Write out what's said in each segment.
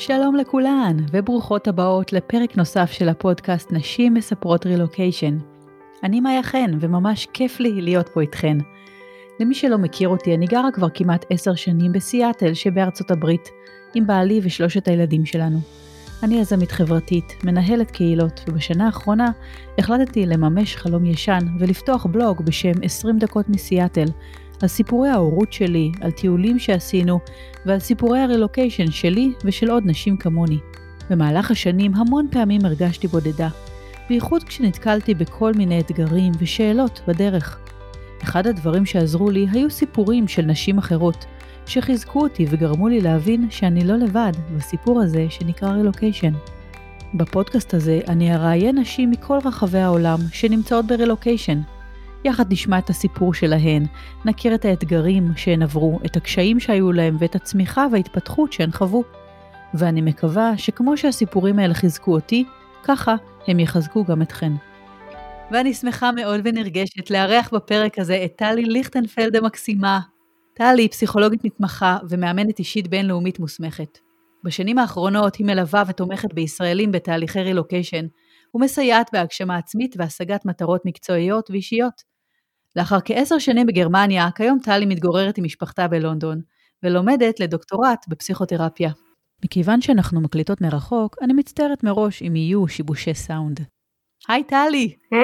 שלום לכולן, וברוכות הבאות לפרק נוסף של הפודקאסט נשים מספרות רילוקיישן. אני מאיה חן, וממש כיף לי להיות פה איתכן. למי שלא מכיר אותי, אני גרה כבר כמעט עשר שנים בסיאטל שבארצות הברית, עם בעלי ושלושת הילדים שלנו. אני יזמית חברתית, מנהלת קהילות, ובשנה האחרונה החלטתי לממש חלום ישן ולפתוח בלוג בשם 20 דקות מסיאטל, על סיפורי ההורות שלי, על טיולים שעשינו ועל סיפורי הרילוקיישן שלי ושל עוד נשים כמוני. במהלך השנים המון פעמים הרגשתי בודדה, בייחוד כשנתקלתי בכל מיני אתגרים ושאלות בדרך. אחד הדברים שעזרו לי היו סיפורים של נשים אחרות, שחיזקו אותי וגרמו לי להבין שאני לא לבד בסיפור הזה שנקרא רילוקיישן. בפודקאסט הזה אני אראיין נשים מכל רחבי העולם שנמצאות ברילוקיישן, יחד נשמע את הסיפור שלהן, נכיר את האתגרים שהן עברו, את הקשיים שהיו להם ואת הצמיחה וההתפתחות שהן חוו. ואני מקווה שכמו שהסיפורים האלה חיזקו אותי, ככה הם יחזקו גם אתכן. ואני שמחה מאוד ונרגשת לארח בפרק הזה את טלי ליכטנפלד המקסימה. טלי היא פסיכולוגית מתמחה ומאמנת אישית בינלאומית מוסמכת. בשנים האחרונות היא מלווה ותומכת בישראלים בתהליכי רילוקיישן, ומסייעת בהגשמה עצמית והשגת מטרות מקצועיות ואישיות. לאחר כעשר שנים בגרמניה, כיום טלי מתגוררת עם משפחתה בלונדון, ולומדת לדוקטורט בפסיכותרפיה. מכיוון שאנחנו מקליטות מרחוק, אני מצטערת מראש אם יהיו שיבושי סאונד. היי טלי! היי!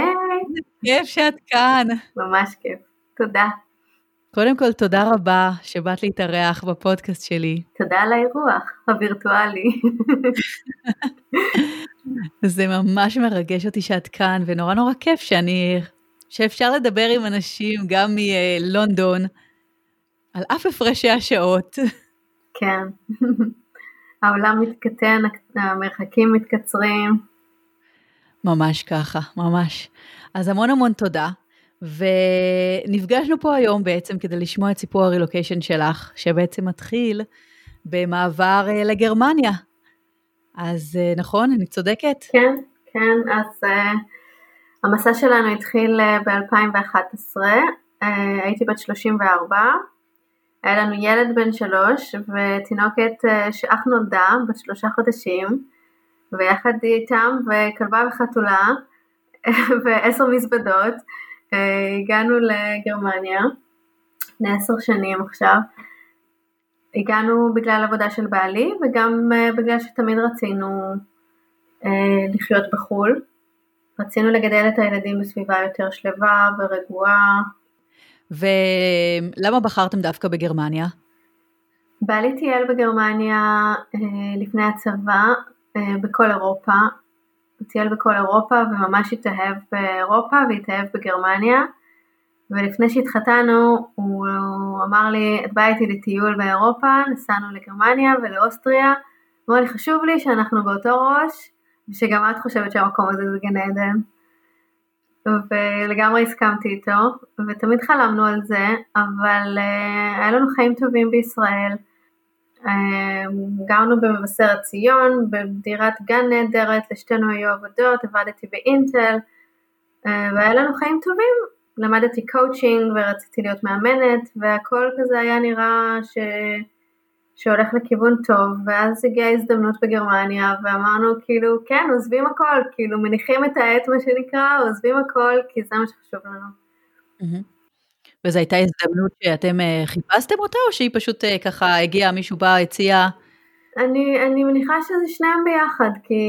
כיף שאת כאן. ממש כיף. תודה. קודם כל, תודה רבה שבאת להתארח בפודקאסט שלי. תודה על האירוח הווירטואלי. זה ממש מרגש אותי שאת כאן, ונורא נורא כיף שאני שאפשר לדבר עם אנשים גם מלונדון, על אף הפרשי השעות. כן, העולם מתקטן, המרחקים מתקצרים. ממש ככה, ממש. אז המון המון תודה. ונפגשנו פה היום בעצם כדי לשמוע את סיפור הרילוקיישן שלך, שבעצם מתחיל במעבר אה, לגרמניה. אז אה, נכון, אני צודקת? כן, כן, אז uh, המסע שלנו התחיל אה, ב-2011, אה, הייתי בת 34, היה לנו ילד בן שלוש ותינוקת אה, שאך נולדה בת שלושה חודשים, ויחד איתם וכלבה וחתולה ועשר מזוודות הגענו לגרמניה לפני עשר שנים עכשיו. הגענו בגלל עבודה של בעלי וגם בגלל שתמיד רצינו לחיות בחו"ל. רצינו לגדל את הילדים בסביבה יותר שלווה ורגועה. ולמה בחרתם דווקא בגרמניה? בעלי טייל בגרמניה אה, לפני הצבא אה, בכל אירופה, הוא טייל בכל אירופה וממש התאהב באירופה והתאהב בגרמניה ולפני שהתחתנו הוא אמר לי את באה איתי לטיול באירופה, נסענו לגרמניה ולאוסטריה, אמר לי חשוב לי שאנחנו באותו ראש ושגם את חושבת שהמקום הזה זה גן עדן. ולגמרי הסכמתי איתו, ותמיד חלמנו על זה, אבל uh, היה לנו חיים טובים בישראל. Uh, גרנו במבשרת ציון, בדירת גן נהדרת, לשתינו היו עבודות, עבדתי באינטל, uh, והיה לנו חיים טובים. למדתי קואוצ'ינג ורציתי להיות מאמנת, והכל כזה היה נראה ש... שהולך לכיוון טוב, ואז הגיעה הזדמנות בגרמניה, ואמרנו כאילו, כן, עוזבים הכל, כאילו מניחים את העט מה שנקרא, עוזבים הכל, כי זה מה שחשוב לנו. וזו הייתה הזדמנות שאתם אה, חיפשתם אותה, או שהיא פשוט אה, ככה הגיעה, מישהו בא, הציע? אני, אני מניחה שזה שניהם ביחד, כי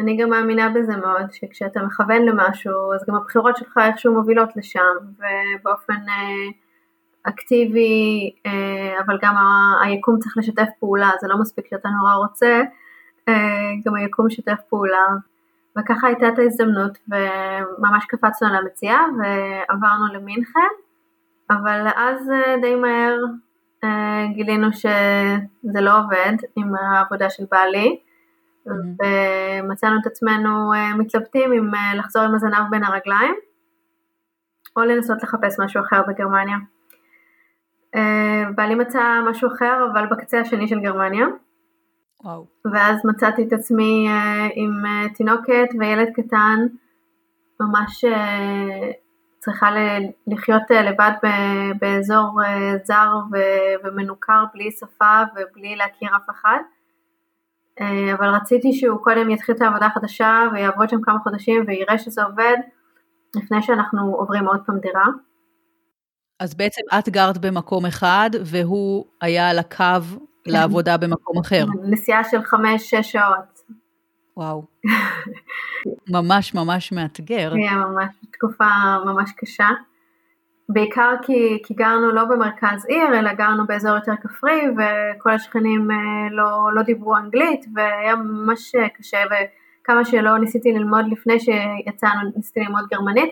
אני גם מאמינה בזה מאוד, שכשאתה מכוון למשהו, אז גם הבחירות שלך איכשהו מובילות לשם, ובאופן... אה, אקטיבי, אה, אבל גם היקום צריך לשתף פעולה, זה לא מספיק שאתה נורא רוצה, אה, גם היקום משתף פעולה. וככה הייתה את ההזדמנות וממש קפצנו על המציאה ועברנו למינכן, אבל אז אה, די מהר גילינו שזה לא עובד עם העבודה של בעלי, mm-hmm. ומצאנו את עצמנו מתלבטים אם לחזור עם הזנב בין הרגליים, או לנסות לחפש משהו אחר בגרמניה. בעלי אה, מצא משהו אחר אבל בקצה השני של גרמניה. וואו. ואז מצאתי את עצמי uh, עם uh, תינוקת וילד קטן, ממש צריכה לחיות לבד באזור זר ומנוכר בלי שפה ובלי להכיר אף אחד. אבל רציתי שהוא קודם יתחיל את העבודה החדשה ויעבוד שם כמה חודשים ויראה שזה עובד, לפני שאנחנו עוברים עוד פעם דירה. אז בעצם את גרת במקום אחד והוא היה על הקו כן. לעבודה במקום אחר. נסיעה של חמש-שש שעות. וואו. ממש ממש מאתגר. כן, ממש, תקופה ממש קשה. בעיקר כי, כי גרנו לא במרכז עיר, אלא גרנו באזור יותר כפרי, וכל השכנים אה, לא, לא דיברו אנגלית, והיה ממש קשה, וכמה שלא ניסיתי ללמוד לפני שיצאנו, ניסיתי ללמוד גרמנית.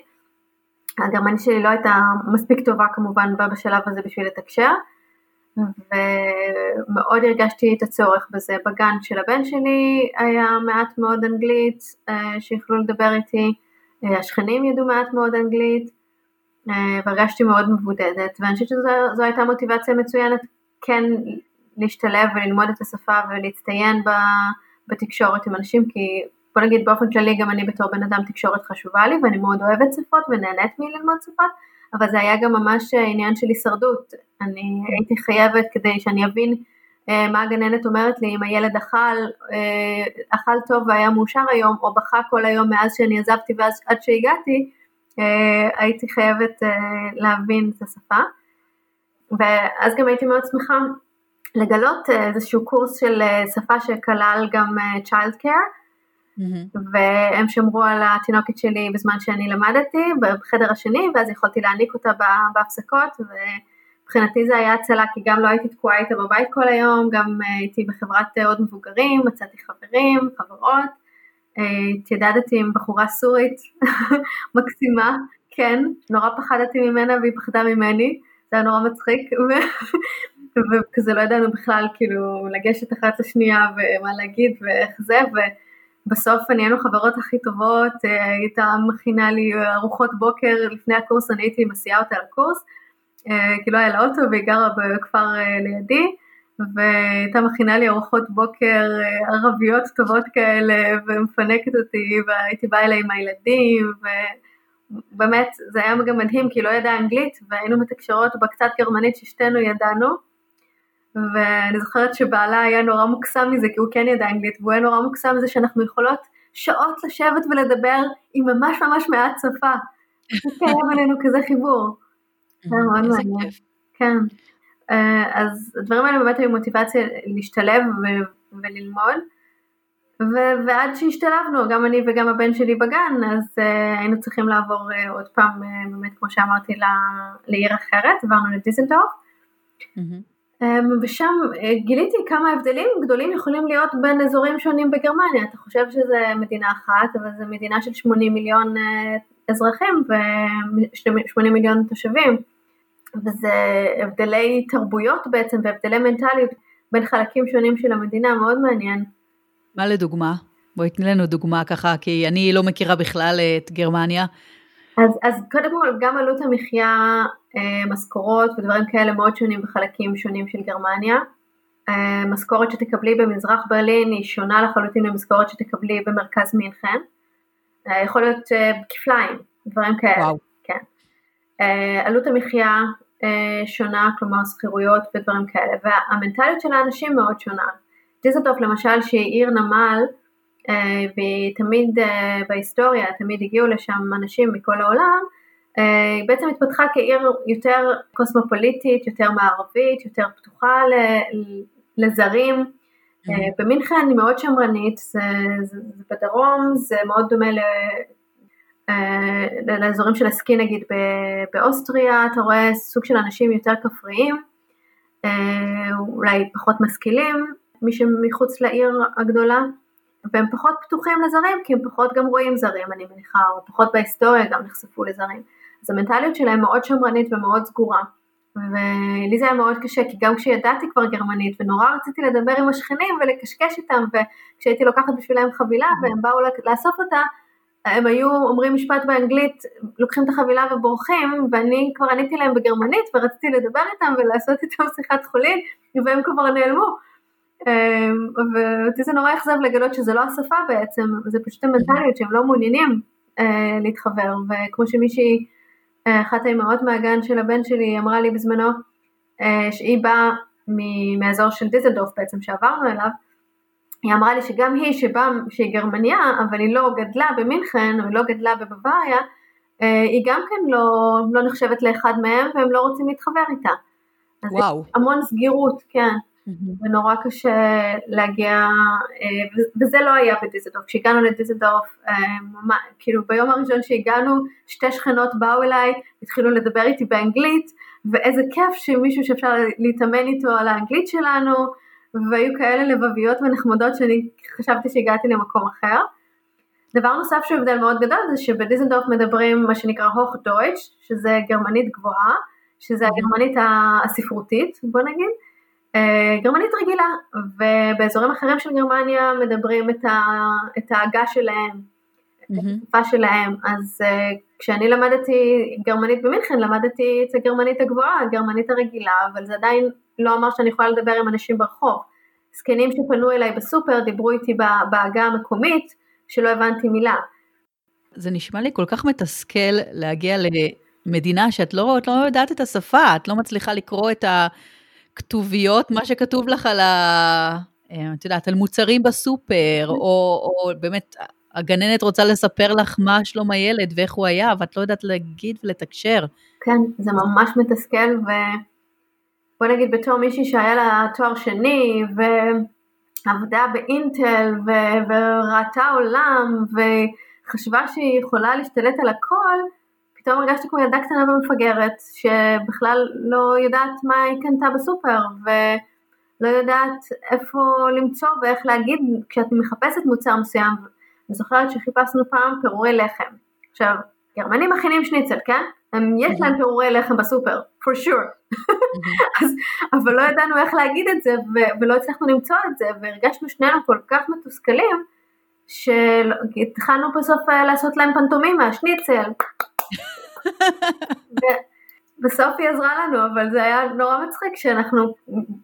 הגרמנית שלי לא הייתה מספיק טובה כמובן בשלב הזה בשביל לתקשר, ומאוד הרגשתי את הצורך בזה. בגן של הבן שלי היה מעט מאוד אנגלית אה, שיכלו לדבר איתי, אה, השכנים ידעו מעט מאוד אנגלית, אה, והרגשתי מאוד מבודדת, ואני חושבת שזו הייתה מוטיבציה מצוינת כן להשתלב וללמוד את השפה ולהצטיין בתקשורת עם אנשים, כי בוא נגיד באופן כללי גם אני בתור בן אדם תקשורת חשובה לי ואני מאוד אוהבת שפות ונהנית מללמוד שפות, אבל זה היה גם ממש עניין של הישרדות, אני הייתי חייבת כדי שאני אבין אה, מה הגננת אומרת לי אם הילד אכל, אה, אכל טוב והיה מאושר היום או בכה כל היום מאז שאני עזבתי ואז עד שהגעתי, אה, הייתי חייבת להבין את השפה. ואז גם הייתי מאוד שמחה לגלות איזשהו קורס של שפה שכלל גם child care Mm-hmm. והם שמרו על התינוקת שלי בזמן שאני למדתי בחדר השני ואז יכולתי להעניק אותה בהפסקות ומבחינתי זה היה הצלה כי גם לא הייתי תקועה איתה בבית כל היום, גם אה, הייתי בחברת אה, עוד מבוגרים, מצאתי חברים, חברות, אה, התיידדתי עם בחורה סורית מקסימה, כן, נורא פחדתי ממנה והיא פחדה ממני, זה היה נורא מצחיק וכזה לא ידענו בכלל כאילו לגשת אחת לשנייה ומה להגיד ואיך זה ו... בסוף נהיינו חברות הכי טובות, אה, הייתה מכינה לי ארוחות בוקר לפני הקורס, אני הייתי מסיעה אותה לקורס, אה, כי לא היה לה אוטו והיא גרה בכפר אה, לידי, והייתה מכינה לי ארוחות בוקר ערביות טובות כאלה, ומפנקת אותי, והייתי באה אליה עם הילדים, ובאמת זה היה גם מדהים, כי היא לא ידעה אנגלית, והיינו מתקשרות בקצת גרמנית ששתינו ידענו, ואני זוכרת שבעלה היה נורא מוקסם מזה, כי הוא כן ידע אנגלית, והוא היה נורא מוקסם מזה שאנחנו יכולות שעות לשבת ולדבר עם ממש ממש מעט שפה. קיים עלינו כזה חיבור. זה מאוד מעניין. כן. אה, אז הדברים האלה באמת היו מוטיבציה להשתלב וללמוד. ו- ועד שהשתלבנו, גם אני וגם הבן שלי בגן, אז uh, היינו צריכים לעבור uh, עוד פעם, uh, באמת כמו שאמרתי, לעיר אחרת, עברנו לדיזנדורף. Mm-hmm. אמ, ושם אה, גיליתי כמה הבדלים גדולים יכולים להיות בין אזורים שונים בגרמניה. אתה חושב שזה מדינה אחת, אבל זו מדינה של 80 מיליון אה, אזרחים ו-80 מיליון תושבים. וזה הבדלי תרבויות בעצם והבדלי מנטליות בין חלקים שונים של המדינה, מאוד מעניין. מה לדוגמה? בואי תני לנו דוגמה ככה, כי אני לא מכירה בכלל את גרמניה. אז, אז קודם כל גם עלות המחיה, אה, משכורות ודברים כאלה מאוד שונים בחלקים שונים של גרמניה. אה, משכורת שתקבלי במזרח ברלין היא שונה לחלוטין ממשכורת שתקבלי במרכז מינכן. אה, יכול להיות כפליים, דברים כאלה. וואו. כן. עלות המחיה שונה, כלומר שכירויות ודברים כאלה, והמנטליות של האנשים מאוד שונה. דיזנדורף למשל שהיא עיר נמל, ותמיד אה, בהיסטוריה, תמיד הגיעו לשם אנשים מכל העולם, אה, היא בעצם התפתחה כעיר יותר קוסמופוליטית, יותר מערבית, יותר פתוחה לזרים. Mm-hmm. במינכן היא מאוד שמרנית, זה, זה, זה בדרום, זה מאוד דומה ל, לאזורים של הסקי נגיד באוסטריה, אתה רואה סוג של אנשים יותר כפריים, אולי פחות משכילים, מי שמחוץ לעיר הגדולה. והם פחות פתוחים לזרים כי הם פחות גם רואים זרים אני מניחה, או פחות בהיסטוריה גם נחשפו לזרים. אז המנטליות שלהם מאוד שמרנית ומאוד סגורה. ולי זה היה מאוד קשה, כי גם כשידעתי כבר גרמנית ונורא רציתי לדבר עם השכנים ולקשקש איתם, וכשהייתי לוקחת בשבילם חבילה והם באו לאסוף אותה, הם היו אומרים משפט באנגלית, לוקחים את החבילה ובורחים, ואני כבר עניתי להם בגרמנית ורציתי לדבר איתם ולעשות איתם שיחת חולין, והם כבר נעלמו. אמ, ואותי זה נורא אכזב לגלות שזה לא השפה בעצם, זה פשוט המנטליות שהם לא מעוניינים אה, להתחבר, וכמו שמישהי, אה, אחת האימהות מהגן של הבן שלי אמרה לי בזמנו, אה, שהיא באה מהאזור של דיזלדורף בעצם שעברנו אליו, היא אמרה לי שגם היא שבאה, שהיא גרמניה, אבל היא לא גדלה במינכן, או היא לא גדלה בבוואריה, היא גם כן לא, לא נחשבת לאחד מהם והם לא רוצים להתחבר איתה. אז וואו. המון סגירות, כן. ונורא קשה להגיע, אה, וזה לא היה בדיזלדורף, כשהגענו לדיזלדורף, אה, כאילו ביום הראשון שהגענו, שתי שכנות באו אליי, התחילו לדבר איתי באנגלית, ואיזה כיף שמישהו שאפשר להתאמן איתו על האנגלית שלנו, והיו כאלה לבביות ונחמדות שאני חשבתי שהגעתי למקום אחר. דבר נוסף שהוא הבדל מאוד גדול זה שבדיזנדורף מדברים מה שנקרא הוך דויטש, שזה גרמנית גבוהה, שזה הגרמנית הספרותית בוא נגיד, גרמנית רגילה, ובאזורים אחרים של גרמניה מדברים את, ה, את ההגה שלהם, את השפה שלהם, אז אה, כשאני למדתי גרמנית במינכן למדתי את הגרמנית הגבוהה, הגרמנית הרגילה, אבל זה עדיין לא אמר שאני יכולה לדבר עם אנשים ברחוב. זקנים שפנו אליי בסופר דיברו איתי בעגה המקומית שלא הבנתי מילה. זה נשמע לי כל כך מתסכל להגיע למדינה שאת לא, את לא יודעת את השפה, את לא מצליחה לקרוא את הכתוביות, מה שכתוב לך על ה... אה, את יודעת, על מוצרים בסופר, או, או באמת, הגננת רוצה לספר לך מה שלום הילד ואיך הוא היה, ואת לא יודעת להגיד ולתקשר. כן, זה ממש מתסכל, ו... בוא נגיד בתור מישהי שהיה לה תואר שני ועבדה באינטל ו- וראתה עולם וחשבה שהיא יכולה להשתלט על הכל, פתאום הרגשתי כמו ילדה קטנה ומפגרת שבכלל לא יודעת מה היא קנתה בסופר ולא יודעת איפה למצוא ואיך להגיד כשאת מחפשת מוצר מסוים. אני זוכרת שחיפשנו פעם פירורי לחם. עכשיו, גרמנים מכינים שניצל, כן? הם, יש להם פירורי לחם בסופר, for sure. אז, אבל לא ידענו איך להגיד את זה, ו- ולא הצלחנו למצוא את זה, והרגשנו שנינו כל כך מתוסכלים, שהתחלנו בסוף אה, לעשות להם פנטומימה, שניצל. בסוף היא עזרה לנו, אבל זה היה נורא מצחיק שאנחנו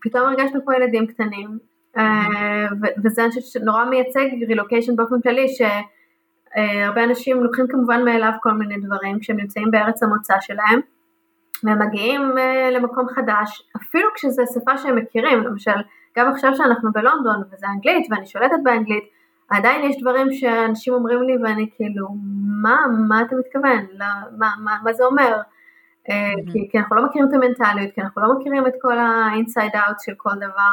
פתאום הרגשנו כמו ילדים קטנים, אה, וזה אני חושבת שנורא מייצג רילוקיישן באופן כללי, ש... אה, הרבה אנשים לוקחים כמובן מאליו כל מיני דברים כשהם נמצאים בארץ המוצא שלהם והם מגיעים אה, למקום חדש, אפילו כשזו שפה שהם מכירים, למשל גם עכשיו שאנחנו בלונדון וזה אנגלית ואני שולטת באנגלית, עדיין יש דברים שאנשים אומרים לי ואני כאילו, מה, מה אתה מתכוון, לא, מה, מה, מה זה אומר? Mm-hmm. כי, כי אנחנו לא מכירים את המנטליות, כי אנחנו לא מכירים את כל ה-inside out של כל דבר.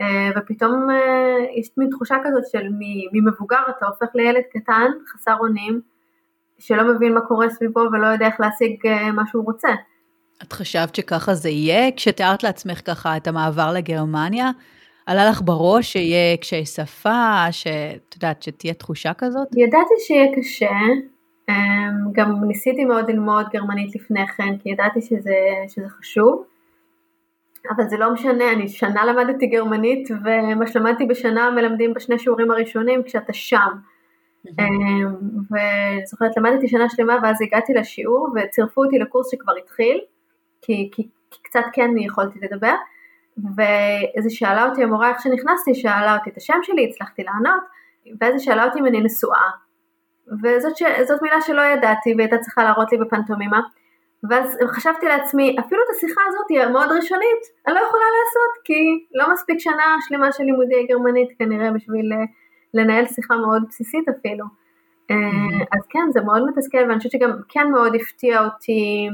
אה, ופתאום אה, יש מין תחושה כזאת של ממבוגר אתה הופך לילד קטן, חסר אונים, שלא מבין מה קורה סביבו ולא יודע איך להשיג מה שהוא רוצה. את חשבת שככה זה יהיה? כשתיארת לעצמך ככה את המעבר לגרמניה, עלה לך בראש שיהיה קשיי שפה, שאת יודעת, שתהיה תחושה כזאת? ידעתי שיהיה קשה, גם ניסיתי מאוד ללמוד גרמנית לפני כן, כי ידעתי שזה, שזה חשוב. אבל זה לא משנה, אני שנה למדתי גרמנית ומה שלמדתי בשנה מלמדים בשני שיעורים הראשונים כשאתה שם. אמ, ואני זוכרת למדתי שנה שלמה ואז הגעתי לשיעור וצירפו אותי לקורס שכבר התחיל, כי, כי, כי קצת כן יכולתי לדבר, ואיזה שאלה אותי המורה איך שנכנסתי, שאלה אותי את השם שלי, הצלחתי לענות, ואז שאלה אותי אם אני נשואה, וזאת מילה שלא ידעתי והייתה צריכה להראות לי בפנטומימה. ואז חשבתי לעצמי, אפילו את השיחה הזאת היא מאוד ראשונית, אני לא יכולה לעשות, כי לא מספיק שנה שלמה של לימודי גרמנית כנראה בשביל אה, לנהל שיחה מאוד בסיסית אפילו. Mm-hmm. אז כן, זה מאוד מתסכל, ואני חושבת שגם כן מאוד הפתיע אותי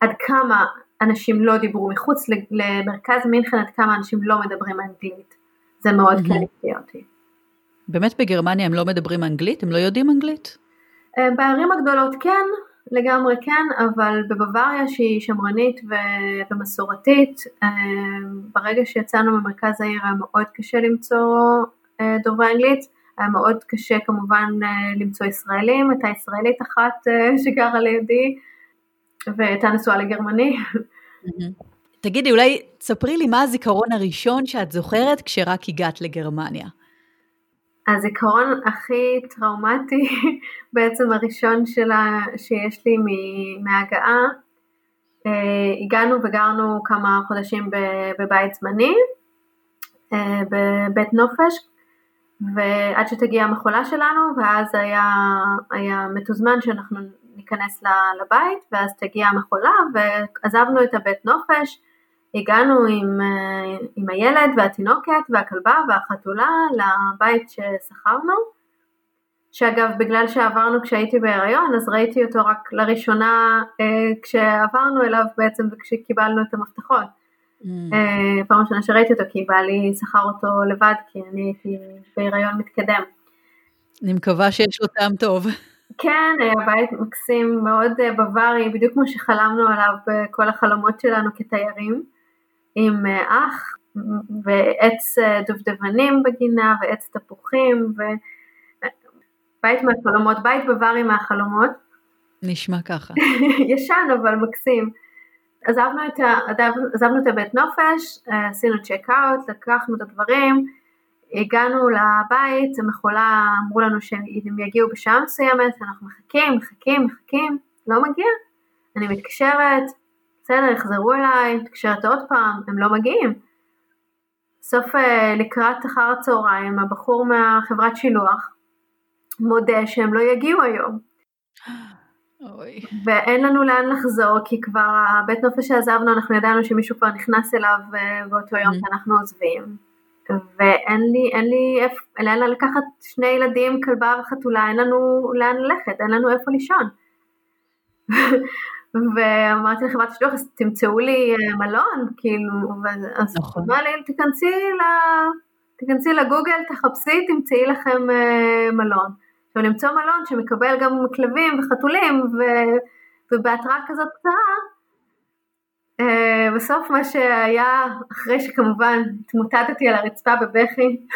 עד כמה אנשים לא דיברו מחוץ למרכז מינכן, עד כמה אנשים לא מדברים אנגלית. זה מאוד mm-hmm. הפתיע אותי. באמת בגרמניה הם לא מדברים אנגלית? הם לא יודעים אנגלית? אה, בערים הגדולות כן, לגמרי כן, אבל בבוואריה שהיא שמרנית ומסורתית, אה, ברגע שיצאנו ממרכז העיר היה מאוד קשה למצוא אה, דוברי אנגלית, היה מאוד קשה כמובן למצוא ישראלים, הייתה ישראלית אחת שגרה לידי והייתה נשואה לגרמני. תגידי, אולי תספרי לי מה הזיכרון הראשון שאת זוכרת כשרק הגעת לגרמניה. הזיכרון הכי טראומטי בעצם הראשון שלה שיש לי מההגעה, אה, הגענו וגרנו כמה חודשים בבית זמני, אה, בבית נופש, ועד שתגיע המחולה שלנו, ואז היה, היה מתוזמן שאנחנו ניכנס לבית, ואז תגיע המחולה, ועזבנו את הבית נופש, הגענו עם, עם הילד והתינוקת והכלבה והחתולה לבית ששכרנו, שאגב בגלל שעברנו כשהייתי בהיריון אז ראיתי אותו רק לראשונה אה, כשעברנו אליו בעצם וכשקיבלנו את המפתחות. Mm. אה, פעם ראשונה שראיתי אותו כי בעלי שכר אותו לבד כי אני הייתי בהיריון מתקדם. אני מקווה שיש לו טעם טוב. כן, היה בית מקסים מאוד אה, בווארי, בדיוק כמו שחלמנו עליו בכל החלומות שלנו כתיירים, עם אה, אח ועץ אה, דובדבנים בגינה ועץ תפוחים ובית מהחלומות, בית בווארי מהחלומות. נשמע ככה. ישן אבל מקסים. עזבנו את, ה, עזבנו את הבית נופש, עשינו צ'ק אאוט, לקחנו את הדברים, הגענו לבית, המכולה אמרו לנו שהם יגיעו בשעה מסוימת, אנחנו מחכים, מחכים, מחכים, לא מגיע. אני מתקשרת, בסדר, יחזרו אליי, מתקשרת עוד פעם, הם לא מגיעים. בסוף אה, לקראת אחר הצהריים, הבחור מהחברת שילוח מודה שהם לא יגיעו היום. אוי. ואין לנו לאן לחזור, כי כבר הבית נופש שעזבנו, אנחנו ידענו שמישהו כבר נכנס אליו אה, באותו יום mm. שאנחנו עוזבים. ואין לי, אין לי איפה, לאן לקחת שני ילדים, כלבה וחתולה, אין לנו לאן ללכת, אין לנו איפה לישון. ואמרתי לחברת השלוח, אז תמצאו לי אה, מלון, כאילו, אז נכון. אמרה לי, תיכנסי, ל... תיכנסי לגוגל, תחפשי, תמצאי לכם אה, מלון. עכשיו למצוא מלון שמקבל גם כלבים וחתולים, ו... ובהתראה כזאת קצרה, Uh, בסוף מה שהיה, אחרי שכמובן התמוטטתי על הרצפה בבכי.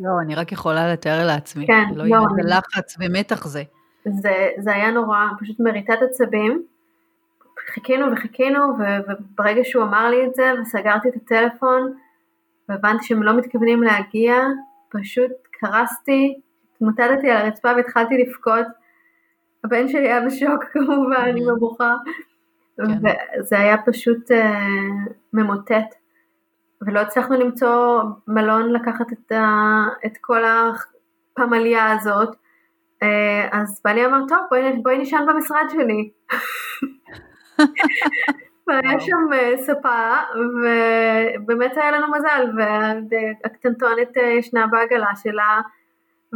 לא, אני רק יכולה לתאר לעצמי. כן, לא. לא יהיה לחץ ומתח זה. זה. זה היה נורא, פשוט מריטת עצבים. חיכינו וחיכינו, וברגע שהוא אמר לי את זה, וסגרתי את הטלפון, והבנתי שהם לא מתכוונים להגיע, פשוט קרסתי, התמוטטתי על הרצפה והתחלתי לבכות. הבן שלי היה בשוק כמובן, עם הבוכה. כן. וזה היה פשוט uh, ממוטט, ולא הצלחנו למצוא מלון לקחת את, ה, את כל הפמליה הזאת, uh, אז בעלי אמר, טוב, בואי, בואי נשען במשרד שלי. והיה שם uh, ספה, ובאמת היה לנו מזל, והקטנטונת ישנה בעגלה שלה,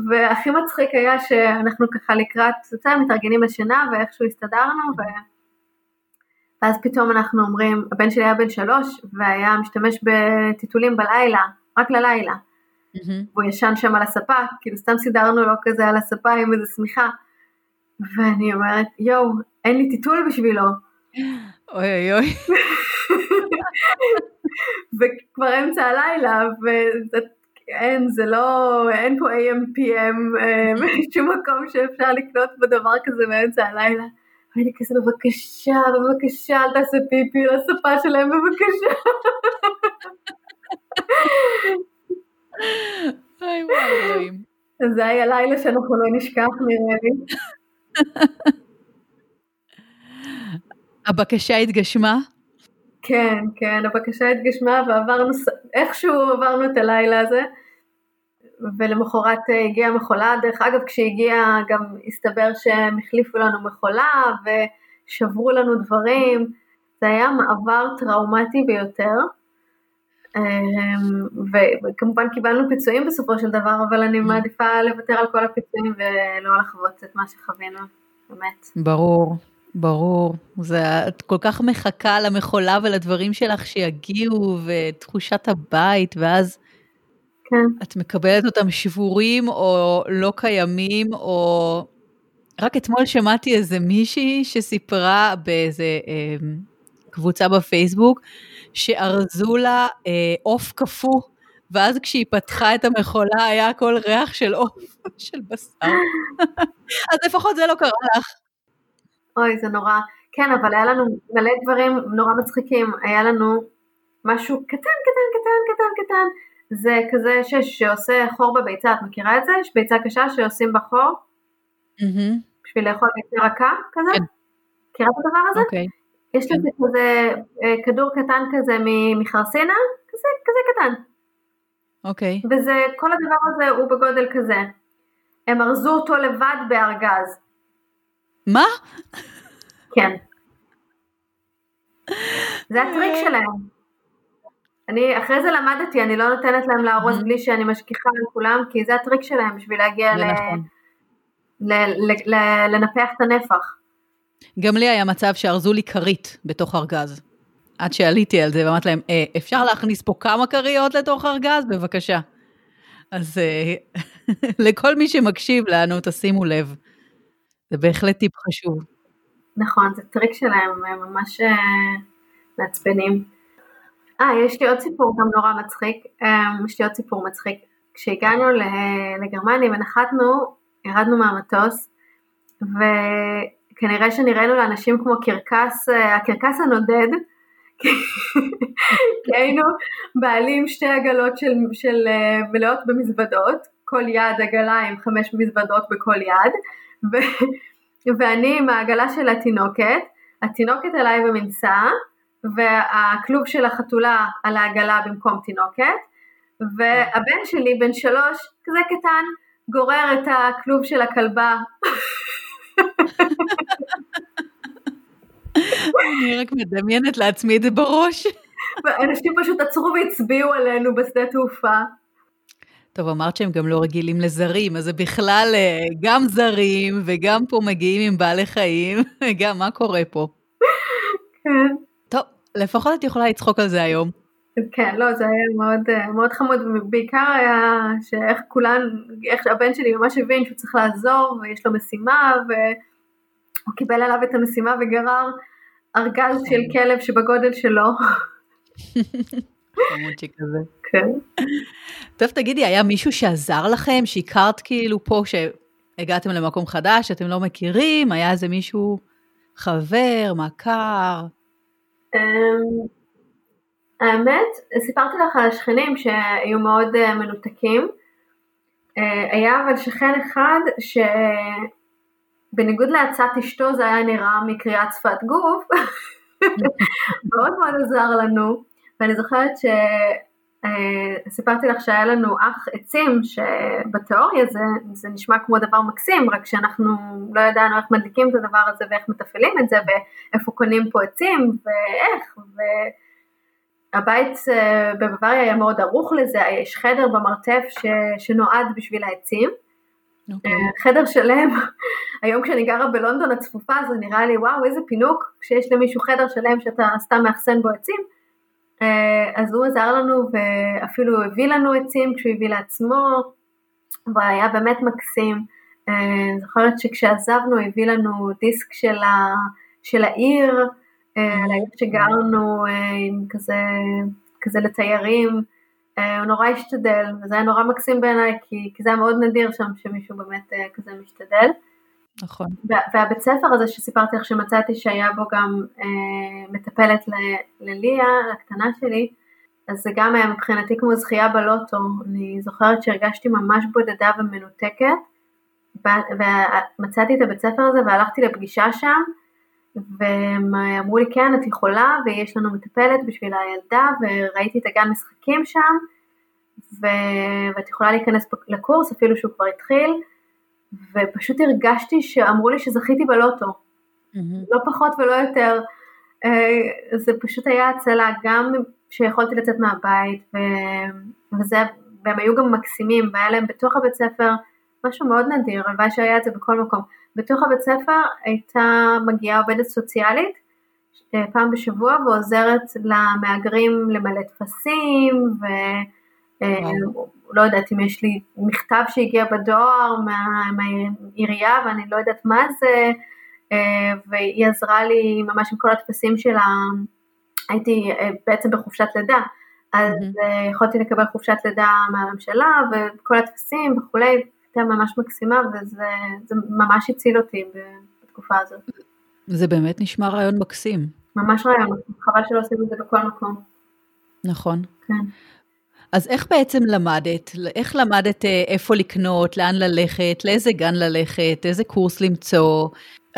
והכי מצחיק היה שאנחנו ככה לקראת, מתארגנים לשינה, ואיכשהו הסתדרנו, ו... ואז פתאום אנחנו אומרים, הבן שלי היה בן שלוש והיה משתמש בטיטולים בלילה, רק ללילה. Mm-hmm. והוא ישן שם על הספה, כאילו סתם סידרנו לו כזה על הספה עם איזה שמיכה. ואני אומרת, יואו, אין לי טיטול בשבילו. אוי אוי אוי. וכבר אמצע הלילה, ואין, זה לא, אין פה AM PM, אה, שום מקום שאפשר לקנות בדבר כזה באמצע הלילה. ואני כזה בבקשה, בבקשה, אל תעשה פיפי לשפה שלהם, בבקשה. אוי וואי אלוהים. זה היה לילה שאנחנו לא נשכח נראה לי. הבקשה התגשמה? כן, כן, הבקשה התגשמה ועברנו, איכשהו עברנו את הלילה הזה. ולמחרת אה, הגיעה מכולה, דרך אגב כשהגיעה גם הסתבר שהם החליפו לנו מכולה ושברו לנו דברים, זה היה מעבר טראומטי ביותר, אמ, וכמובן קיבלנו פיצויים בסופו של דבר, אבל אני מעדיפה לוותר על כל הפיצויים ולא לחוות את מה שחווינו, באמת. ברור. ברור, זה, את כל כך מחכה למכולה ולדברים שלך שיגיעו, ותחושת הבית, ואז כן. את מקבלת אותם שבורים או לא קיימים, או... רק אתמול שמעתי איזה מישהי שסיפרה באיזה אה, קבוצה בפייסבוק, שארזו לה אה, עוף קפוא, ואז כשהיא פתחה את המכולה היה הכל ריח של עוף, של בשר. אז לפחות זה לא קרה לך. אוי, זה נורא. כן, אבל היה לנו מלא דברים נורא מצחיקים. היה לנו משהו קטן, קטן, קטן, קטן, קטן. זה כזה ש, שעושה חור בביצה, את מכירה את זה? יש ביצה קשה שעושים בה חור? Mm-hmm. בשביל לאכול ביצה רכה כזה? כן. מכירה את הדבר הזה? אוקיי. Okay. יש כן. לזה כזה אה, כדור קטן כזה מחרסינה, כזה, כזה קטן. אוקיי. Okay. וזה, כל הדבר הזה הוא בגודל כזה. הם ארזו אותו לבד בארגז. מה? כן. זה הטריק שלהם. אני אחרי זה למדתי, אני לא נותנת להם לארוז בלי שאני משגיחה על כולם, כי זה הטריק שלהם בשביל להגיע ל... נכון. ל- ל- ל- לנפח את הנפח. גם לי היה מצב שארזו לי כרית בתוך ארגז. עד שעליתי על זה ואמרתי להם, אה, אפשר להכניס פה כמה כריות לתוך ארגז? בבקשה. אז אה, לכל מי שמקשיב לנו, תשימו לב. זה בהחלט טיפ חשוב. נכון, זה טריק שלהם, הם ממש אה, מעצבנים. אה, יש לי עוד סיפור גם נורא מצחיק, אה, יש לי עוד סיפור מצחיק. כשהגענו לגרמניה ונחתנו, ירדנו מהמטוס, וכנראה שנראינו לאנשים כמו קרקס, אה, הקרקס הנודד, כי היינו בעלים שתי עגלות של, של אה, מלאות במזוודות, כל יד עגלה עם חמש מזוודות בכל יד, ואני עם העגלה של התינוקת, התינוקת עליי במנסה, והכלוב של החתולה על העגלה במקום תינוקת, והבן שלי בן שלוש, כזה קטן, גורר את הכלוב של הכלבה. אני רק מדמיינת לעצמי את זה בראש. ואנשים פשוט עצרו והצביעו עלינו בשדה תעופה. טוב, אמרת שהם גם לא רגילים לזרים, אז זה בכלל אה, גם זרים וגם פה מגיעים עם בעלי חיים, גם מה קורה פה? כן. לפחות את יכולה לצחוק על זה היום. כן, לא, זה היה מאוד, אה, מאוד חמוד, ובעיקר היה שאיך כולן, איך הבן שלי ממש הבין שהוא צריך לעזור ויש לו משימה, והוא קיבל עליו את המשימה וגרר ארגז של כלב שבגודל שלו. חמוד שכזה. כן. טוב, תגידי, היה מישהו שעזר לכם, שהכרת כאילו פה, שהגעתם למקום חדש, שאתם לא מכירים? היה איזה מישהו חבר, מכר? אמ, האמת, סיפרתי לך על השכנים שהיו מאוד אה, מנותקים. אה, היה אבל שכן אחד שבניגוד לעצת אשתו זה היה נראה מקריאת שפת גוף, מאוד מאוד עזר לנו, ואני זוכרת שסיפרתי לך שהיה לנו אח עצים שבתיאוריה זה, זה נשמע כמו דבר מקסים, רק שאנחנו לא ידענו איך מדליקים את הדבר הזה ואיך מתפעלים את זה ואיפה קונים פה עצים ואיך. ו... הבית אה, בבוואריה היה מאוד ערוך לזה, יש חדר במרתף ש, שנועד בשביל העצים. Okay. אוקיי. חדר שלם, היום כשאני גרה בלונדון הצפופה זה נראה לי וואו איזה פינוק כשיש למישהו חדר שלם שאתה סתם מאחסן בו עצים. אה, אז הוא עזר לנו ואפילו הביא לנו עצים כשהוא הביא לעצמו, והיה באמת מקסים. אני אה, זוכרת שכשעזבנו הביא לנו דיסק של, ה, של העיר, אה, על העיר שגרנו עם כזה, כזה לתיירים, הוא נורא השתדל, וזה היה נורא מקסים בעיניי, כי, כי זה היה מאוד נדיר שם שמישהו באמת כזה משתדל. נכון. והבית ספר הזה שסיפרתי לך שמצאתי שהיה בו גם אה, מטפלת לליה, לקטנה שלי, אז זה גם היה מבחינתי כמו זכייה בלוטו, אני זוכרת שהרגשתי ממש בודדה ומנותקת, ומצאתי את הבית ספר הזה והלכתי לפגישה שם, והם אמרו לי כן את יכולה ויש לנו מטפלת בשביל הילדה וראיתי את הגן משחקים שם ו... ואת יכולה להיכנס לקורס אפילו שהוא כבר התחיל ופשוט הרגשתי שאמרו לי שזכיתי בלוטו, mm-hmm. לא פחות ולא יותר, אה, זה פשוט היה הצלה גם שיכולתי לצאת מהבית ו... וזה, והם היו גם מקסימים והיה להם בתוך הבית ספר משהו מאוד נדיר, הלוואי שהיה את זה בכל מקום. בתוך הבית ספר הייתה מגיעה עובדת סוציאלית אה, פעם בשבוע ועוזרת למהגרים למלא טפסים ולא אה, יודעת אם יש לי מכתב שהגיע בדואר מה, מהעירייה ואני לא יודעת מה זה אה, והיא עזרה לי ממש עם כל הטפסים שלה, הייתי בעצם בחופשת לידה אז mm-hmm. יכולתי לקבל חופשת לידה מהממשלה וכל הטפסים וכולי הייתה ממש מקסימה וזה ממש הציל אותי בתקופה הזאת. זה באמת נשמע רעיון מקסים. ממש רעיון, חבל שלא עושים את זה בכל מקום. נכון. כן. אז איך בעצם למדת? איך למדת אה, איפה לקנות, לאן ללכת, לאיזה גן ללכת, איזה קורס למצוא?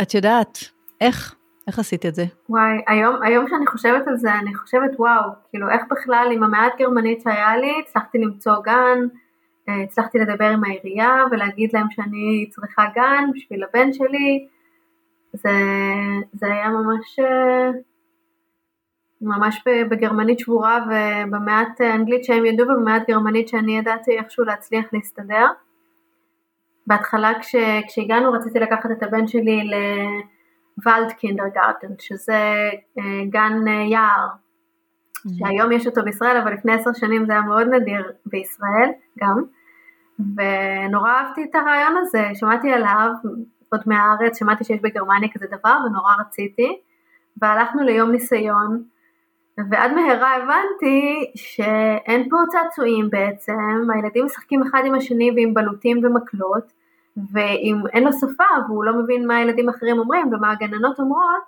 את יודעת, איך? איך עשית את זה? וואי, היום, היום שאני חושבת על זה, אני חושבת וואו, כאילו איך בכלל עם המעט גרמנית שהיה לי, הצלחתי למצוא גן, אה, הצלחתי לדבר עם העירייה ולהגיד להם שאני צריכה גן בשביל הבן שלי, זה, זה היה ממש, אה, ממש בגרמנית שבורה ובמעט אנגלית שהם ידעו ובמעט גרמנית שאני ידעתי איכשהו להצליח להסתדר. בהתחלה כש, כשהגענו רציתי לקחת את הבן שלי לוולד קינדרגרטן שזה אה, גן אה, יער mm-hmm. שהיום יש אותו בישראל אבל לפני עשר שנים זה היה מאוד נדיר בישראל גם ונורא אהבתי את הרעיון הזה, שמעתי עליו עוד מהארץ, שמעתי שיש בגרמניה כזה דבר ונורא רציתי והלכנו ליום ניסיון ועד מהרה הבנתי שאין פה צעצועים בעצם, הילדים משחקים אחד עם השני ועם בלוטים ומקלות ואם אין לו שפה והוא לא מבין מה הילדים אחרים אומרים ומה הגננות אומרות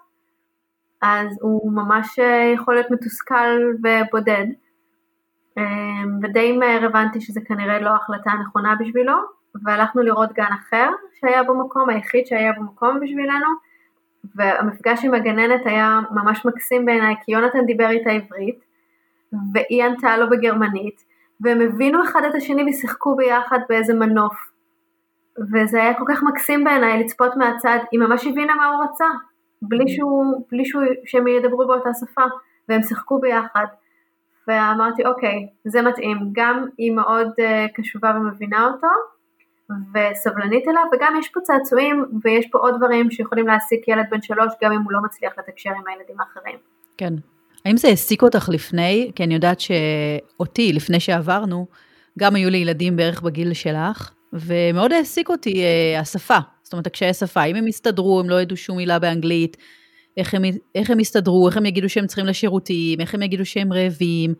אז הוא ממש יכול להיות מתוסכל ובודד. אמ, ודי מהר הבנתי שזה כנראה לא ההחלטה הנכונה בשבילו והלכנו לראות גן אחר שהיה במקום, היחיד שהיה במקום בשבילנו והמפגש עם הגננת היה ממש מקסים בעיניי כי יונתן דיבר איתה עברית והיא ענתה לו בגרמנית והם הבינו אחד את השני ושיחקו ביחד באיזה מנוף. וזה היה כל כך מקסים בעיניי לצפות מהצד, היא ממש הבינה מה הוא רצה בלי, שהוא, בלי שהוא, שהם ידברו באותה שפה והם שיחקו ביחד. ואמרתי אוקיי זה מתאים. גם היא מאוד uh, קשובה ומבינה אותו וסבלנית אליו וגם יש פה צעצועים ויש פה עוד דברים שיכולים להעסיק ילד בן שלוש גם אם הוא לא מצליח לתקשר עם הילדים האחרים. כן. האם זה העסיק אותך לפני? כי אני יודעת שאותי לפני שעברנו גם היו לי ילדים בערך בגיל שלך ומאוד העסיק אותי uh, השפה. זאת אומרת הקשיי השפה, אם הם הסתדרו, הם לא ידעו שום מילה באנגלית, איך הם, איך הם יסתדרו, איך הם יגידו שהם צריכים לשירותים, איך הם יגידו שהם רעבים.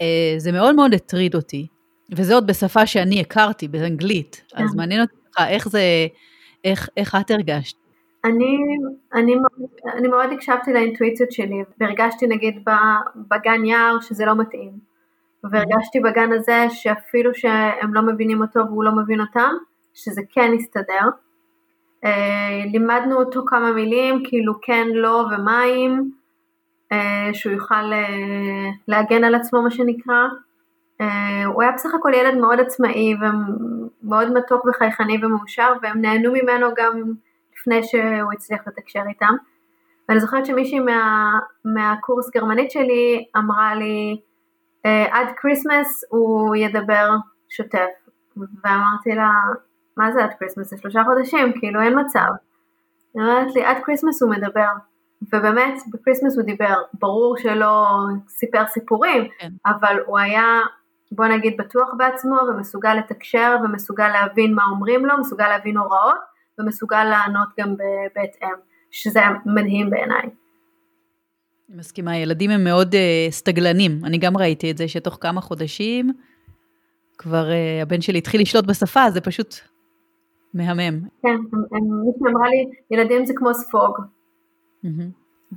אה, זה מאוד מאוד הטריד אותי. וזה עוד בשפה שאני הכרתי, באנגלית. כן. אז מעניין אותך איך זה, איך, איך את הרגשת. אני, אני, אני מאוד הקשבתי לאינטואיציות שלי, והרגשתי נגיד בגן יער שזה לא מתאים. והרגשתי בגן הזה שאפילו שהם לא מבינים אותו והוא לא מבין אותם, שזה כן יסתדר. אה, לימדנו אותו כמה מילים, כאילו כן, לא ומים, אה, שהוא יוכל אה, להגן על עצמו מה שנקרא. הוא היה בסך הכל ילד מאוד עצמאי ומאוד מתוק וחייכני ומאושר והם נהנו ממנו גם לפני שהוא הצליח לתקשר איתם. ואני זוכרת שמישהי מה, מהקורס גרמנית שלי אמרה לי עד כריסמס הוא ידבר שוטף ואמרתי לה מה זה עד כריסמס? זה שלושה חודשים, כאילו אין מצב. היא אומרת לי, עד כריסמס הוא מדבר. ובאמת, בכריסמס הוא דיבר. ברור שלא סיפר סיפורים, כן. אבל הוא היה, בוא נגיד, בטוח בעצמו, ומסוגל לתקשר, ומסוגל להבין מה אומרים לו, מסוגל להבין הוראות, ומסוגל לענות גם בהתאם, שזה מדהים בעיניי. אני מסכימה, ילדים הם מאוד uh, סטגלנים. אני גם ראיתי את זה, שתוך כמה חודשים כבר uh, הבן שלי התחיל לשלוט בשפה, זה פשוט מהמם. כן, מישהי אמרה לי, ילדים זה כמו ספוג.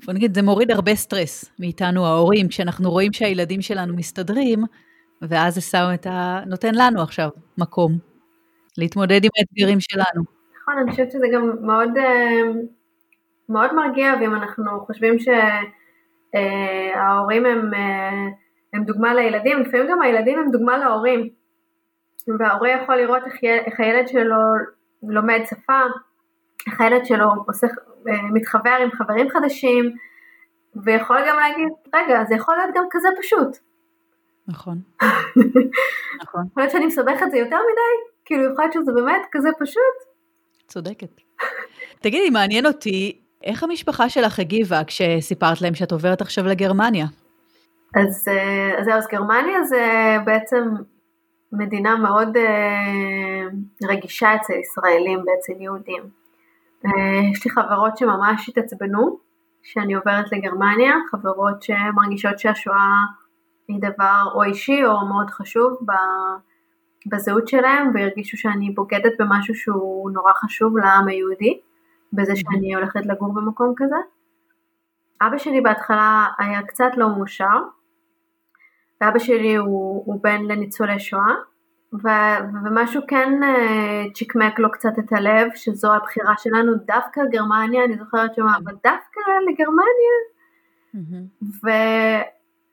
בוא נגיד, זה מוריד הרבה סטרס מאיתנו ההורים, כשאנחנו רואים שהילדים שלנו מסתדרים, ואז זה שם את ה... נותן לנו עכשיו מקום להתמודד עם האתגרים שלנו. נכון, אני חושבת שזה גם מאוד, אה, מאוד מרגיע, ואם אנחנו חושבים שההורים הם, אה, הם דוגמה לילדים, לפעמים גם הילדים הם דוגמה להורים. וההורה יכול לראות איך הילד שלו לומד שפה, איך הילד שלו עושה, אה, מתחבר עם חברים חדשים, ויכול גם להגיד, רגע, זה יכול להיות גם כזה פשוט. נכון. נכון. יכול להיות שאני מסבך את זה יותר מדי, כאילו יכול להיות שזה באמת כזה פשוט. צודקת. תגידי, מעניין אותי, איך המשפחה שלך הגיבה כשסיפרת להם שאת עוברת עכשיו לגרמניה? אז אה, זהו, אז גרמניה זה בעצם מדינה מאוד אה, רגישה אצל ישראלים ואצל יהודים. אה, יש לי חברות שממש התעצבנו שאני עוברת לגרמניה, חברות שמרגישות שהשואה היא דבר או אישי או מאוד חשוב בזהות שלהם והרגישו שאני בוגדת במשהו שהוא נורא חשוב לעם היהודי, בזה שאני הולכת לגור במקום כזה. אבא שלי בהתחלה היה קצת לא מאושר, ואבא שלי הוא, הוא בן לניצולי שואה, ו, ומשהו כן uh, צ'יקמק לו קצת את הלב, שזו הבחירה שלנו, דווקא גרמניה, אני זוכרת שהוא אמר, אבל דווקא לגרמניה, mm-hmm.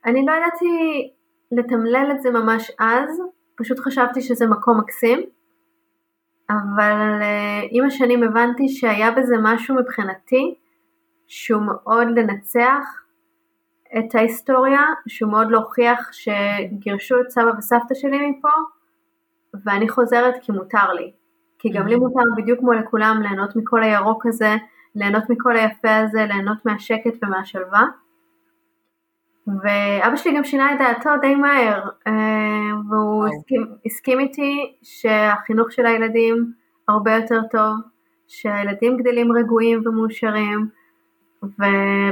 ואני לא ידעתי לתמלל את זה ממש אז, פשוט חשבתי שזה מקום מקסים, אבל uh, עם השנים הבנתי שהיה בזה משהו מבחינתי שהוא מאוד לנצח את ההיסטוריה, שהוא מאוד להוכיח שגירשו את סבא וסבתא שלי מפה, ואני חוזרת כי מותר לי. כי גם לי מותר בדיוק כמו לכולם ליהנות מכל הירוק הזה, ליהנות מכל היפה הזה, ליהנות מהשקט ומהשלווה. ואבא שלי גם שינה את דעתו די מהר, אה, והוא הסכים, הסכים איתי שהחינוך של הילדים הרבה יותר טוב, שהילדים גדלים רגועים ומאושרים, ו...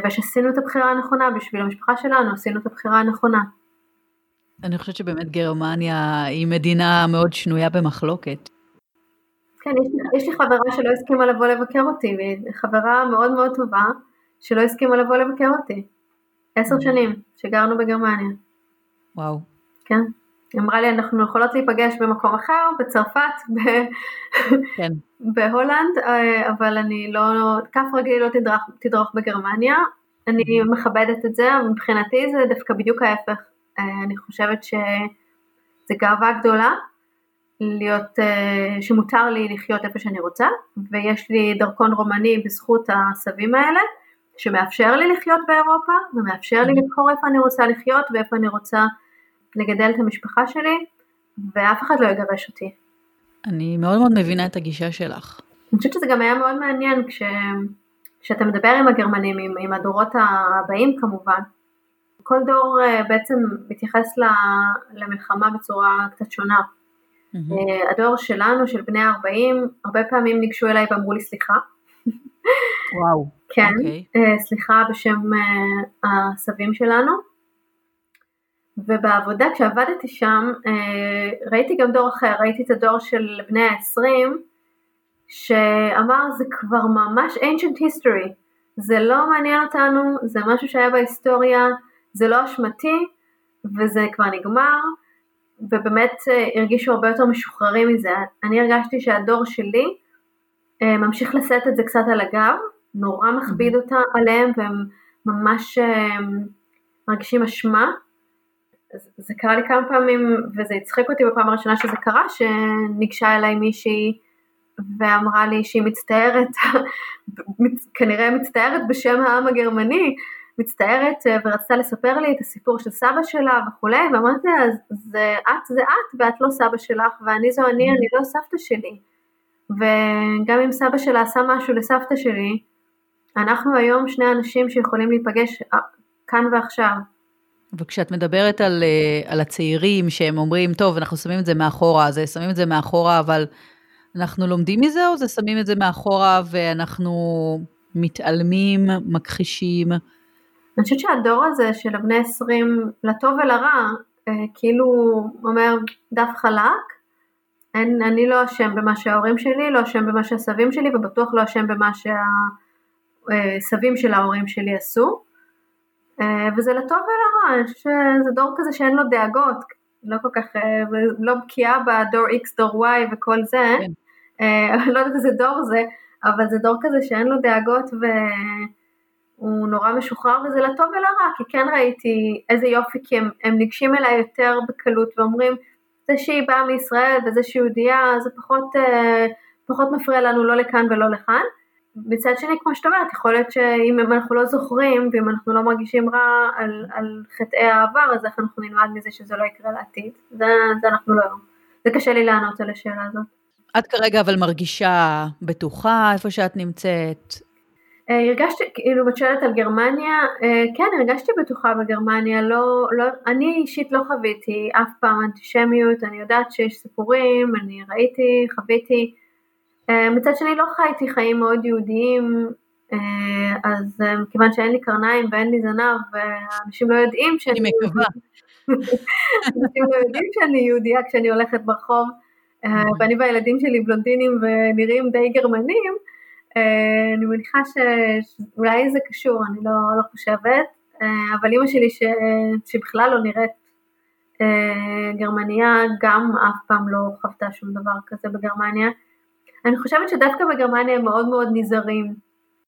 ושעשינו את הבחירה הנכונה בשביל המשפחה שלנו, עשינו את הבחירה הנכונה. אני חושבת שבאמת גרמניה היא מדינה מאוד שנויה במחלוקת. כן, יש יש לי חברה שלא הסכימה לבוא לבקר אותי, והיא חברה מאוד מאוד טובה, שלא הסכימה לבוא לבקר אותי. עשר mm. שנים שגרנו בגרמניה. וואו. כן. היא אמרה לי, אנחנו יכולות להיפגש במקום אחר, בצרפת, ב... כן. בהולנד, אה, אבל אני לא, כף רגלי לא תדרוך, תדרוך בגרמניה. אני mm. מכבדת את זה, מבחינתי זה דווקא בדיוק ההפך. אה, אני חושבת שזה גאווה גדולה להיות, אה, שמותר לי לחיות איפה שאני רוצה, ויש לי דרכון רומני בזכות הסבים האלה, שמאפשר לי לחיות באירופה, ומאפשר לי לבחור איפה אני רוצה לחיות ואיפה אני רוצה לגדל את המשפחה שלי, ואף אחד לא יגרש אותי. אני מאוד מאוד מבינה את הגישה שלך. אני חושבת שזה גם היה מאוד מעניין כש... כשאתה מדבר עם הגרמנים, עם, עם הדורות הבאים כמובן, כל דור אה, בעצם מתייחס למלחמה בצורה קצת שונה. Mm-hmm. הדור שלנו, של בני ה-40, הרבה פעמים ניגשו אליי ואמרו לי סליחה. וואו. כן, okay. אוקיי. אה, סליחה בשם הסבים שלנו. ובעבודה כשעבדתי שם ראיתי גם דור אחר, ראיתי את הדור של בני ה-20 שאמר זה כבר ממש ancient history, זה לא מעניין אותנו, זה משהו שהיה בהיסטוריה, זה לא אשמתי וזה כבר נגמר ובאמת הרגישו הרבה יותר משוחררים מזה. אני הרגשתי שהדור שלי ממשיך לשאת את זה קצת על הגב, נורא מכביד אותה עליהם והם ממש אה, מרגישים אשמה. זה קרה לי כמה פעמים וזה הצחיק אותי בפעם הראשונה שזה קרה, שניגשה אליי מישהי ואמרה לי שהיא מצטערת, כנראה מצטערת בשם העם הגרמני, מצטערת אה, ורצתה לספר לי את הסיפור של סבא שלה וכולי, ואמרתי לה, זה את זה את ואת לא סבא שלך, ואני זו אני, אני לא סבתא שלי. וגם אם סבא שלה עשה משהו לסבתא שלי, אנחנו היום שני אנשים שיכולים להיפגש אה, כאן ועכשיו. וכשאת מדברת על, אה, על הצעירים שהם אומרים, טוב, אנחנו שמים את זה מאחורה, זה שמים את זה מאחורה, אבל אנחנו לומדים מזה, או זה שמים את זה מאחורה ואנחנו מתעלמים, מכחישים? אני חושבת שהדור הזה של הבני 20, לטוב ולרע, אה, כאילו אומר דף חלק, אין, אני לא אשם במה שההורים שלי, לא אשם במה שהסבים שלי, ובטוח לא אשם במה שהסבים של ההורים שלי עשו. אה, וזה לטוב ולרע, אני חושבת שזה דור כזה שאין לו דאגות, לא כל כך, אה, לא בקיאה בדור X, דור Y וכל זה, כן. לא יודעת איזה דור זה, אבל זה דור כזה שאין לו דאגות ו... הוא נורא משוחרר וזה לטוב ולרע, כי כן ראיתי איזה יופי, כי הם, הם ניגשים אליי יותר בקלות ואומרים, זה שהיא באה מישראל וזה שהיא יהודייה, זה פחות, אה, פחות מפריע לנו לא לכאן ולא לכאן. מצד שני, כמו שאת אומרת, יכול להיות שאם אנחנו לא זוכרים ואם אנחנו לא מרגישים רע על, על חטאי העבר, אז איך אנחנו נלמד מזה שזה לא יקרה לעתיד? זה, זה אנחנו לא... זה קשה לי לענות על השאלה הזאת. את כרגע אבל מרגישה בטוחה איפה שאת נמצאת? אה, הרגשתי, כאילו את שואלת על גרמניה, אה, כן הרגשתי בטוחה בגרמניה, לא, לא, אני אישית לא חוויתי אף פעם אנטישמיות, אני יודעת שיש סיפורים, אני ראיתי, חוויתי, אה, מצד שני לא חייתי חיים מאוד יהודיים, אז כיוון שאין לי קרניים ואין לי זנב, ואנשים לא יודעים שאני יהודיה, אנשים לא יודעים שאני יהודייה כשאני הולכת ברחוב, ואני והילדים שלי בלונדינים ונראים די גרמנים, אני מניחה שאולי זה קשור, אני לא, לא חושבת, אה, אבל אימא שלי ש... שבכלל לא נראית אה, גרמניה, גם אף פעם לא חוותה שום דבר כזה בגרמניה. אני חושבת שדווקא בגרמניה הם מאוד מאוד נזהרים.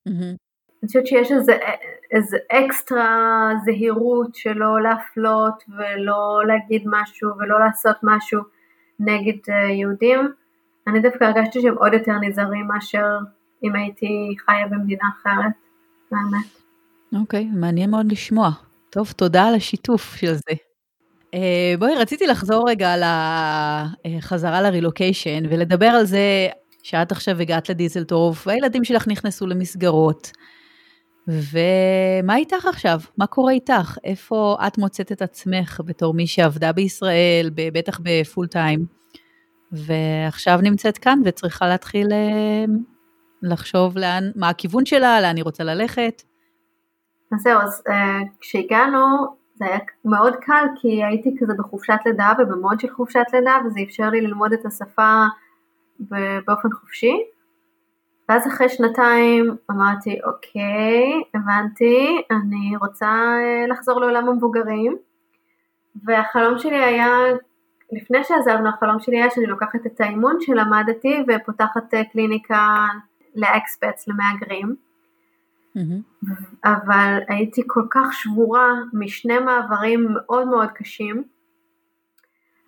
Mm-hmm. אני חושבת שיש איזה, איזה אקסטרה זהירות שלא להפלות ולא להגיד משהו ולא לעשות משהו נגד יהודים. אני דווקא הרגשתי שהם עוד יותר נזהרים מאשר אם הייתי חיה במדינה אחרת, באמת. אוקיי, okay, מעניין מאוד לשמוע. טוב, תודה על השיתוף של זה. Uh, בואי, רציתי לחזור רגע על החזרה לרילוקיישן ולדבר על זה שאת עכשיו הגעת לדיזלטורף והילדים שלך נכנסו למסגרות. ומה איתך עכשיו? מה קורה איתך? איפה את מוצאת את עצמך בתור מי שעבדה בישראל, בטח בפול טיים, ועכשיו נמצאת כאן וצריכה להתחיל uh, לחשוב לאן, מה הכיוון שלה, לאן היא רוצה ללכת? אז זהו, אז uh, כשהגענו זה היה מאוד קל כי הייתי כזה בחופשת לידה ובמוד של חופשת לידה וזה אפשר לי ללמוד את השפה באופן חופשי. ואז אחרי שנתיים אמרתי אוקיי, הבנתי, אני רוצה אה, לחזור לעולם המבוגרים והחלום שלי היה, לפני שעזבנו החלום שלי היה שאני לוקחת את האימון שלמדתי ופותחת אה, קליניקה לאקספטס, למהגרים. Mm-hmm. אבל הייתי כל כך שבורה משני מעברים מאוד מאוד קשים.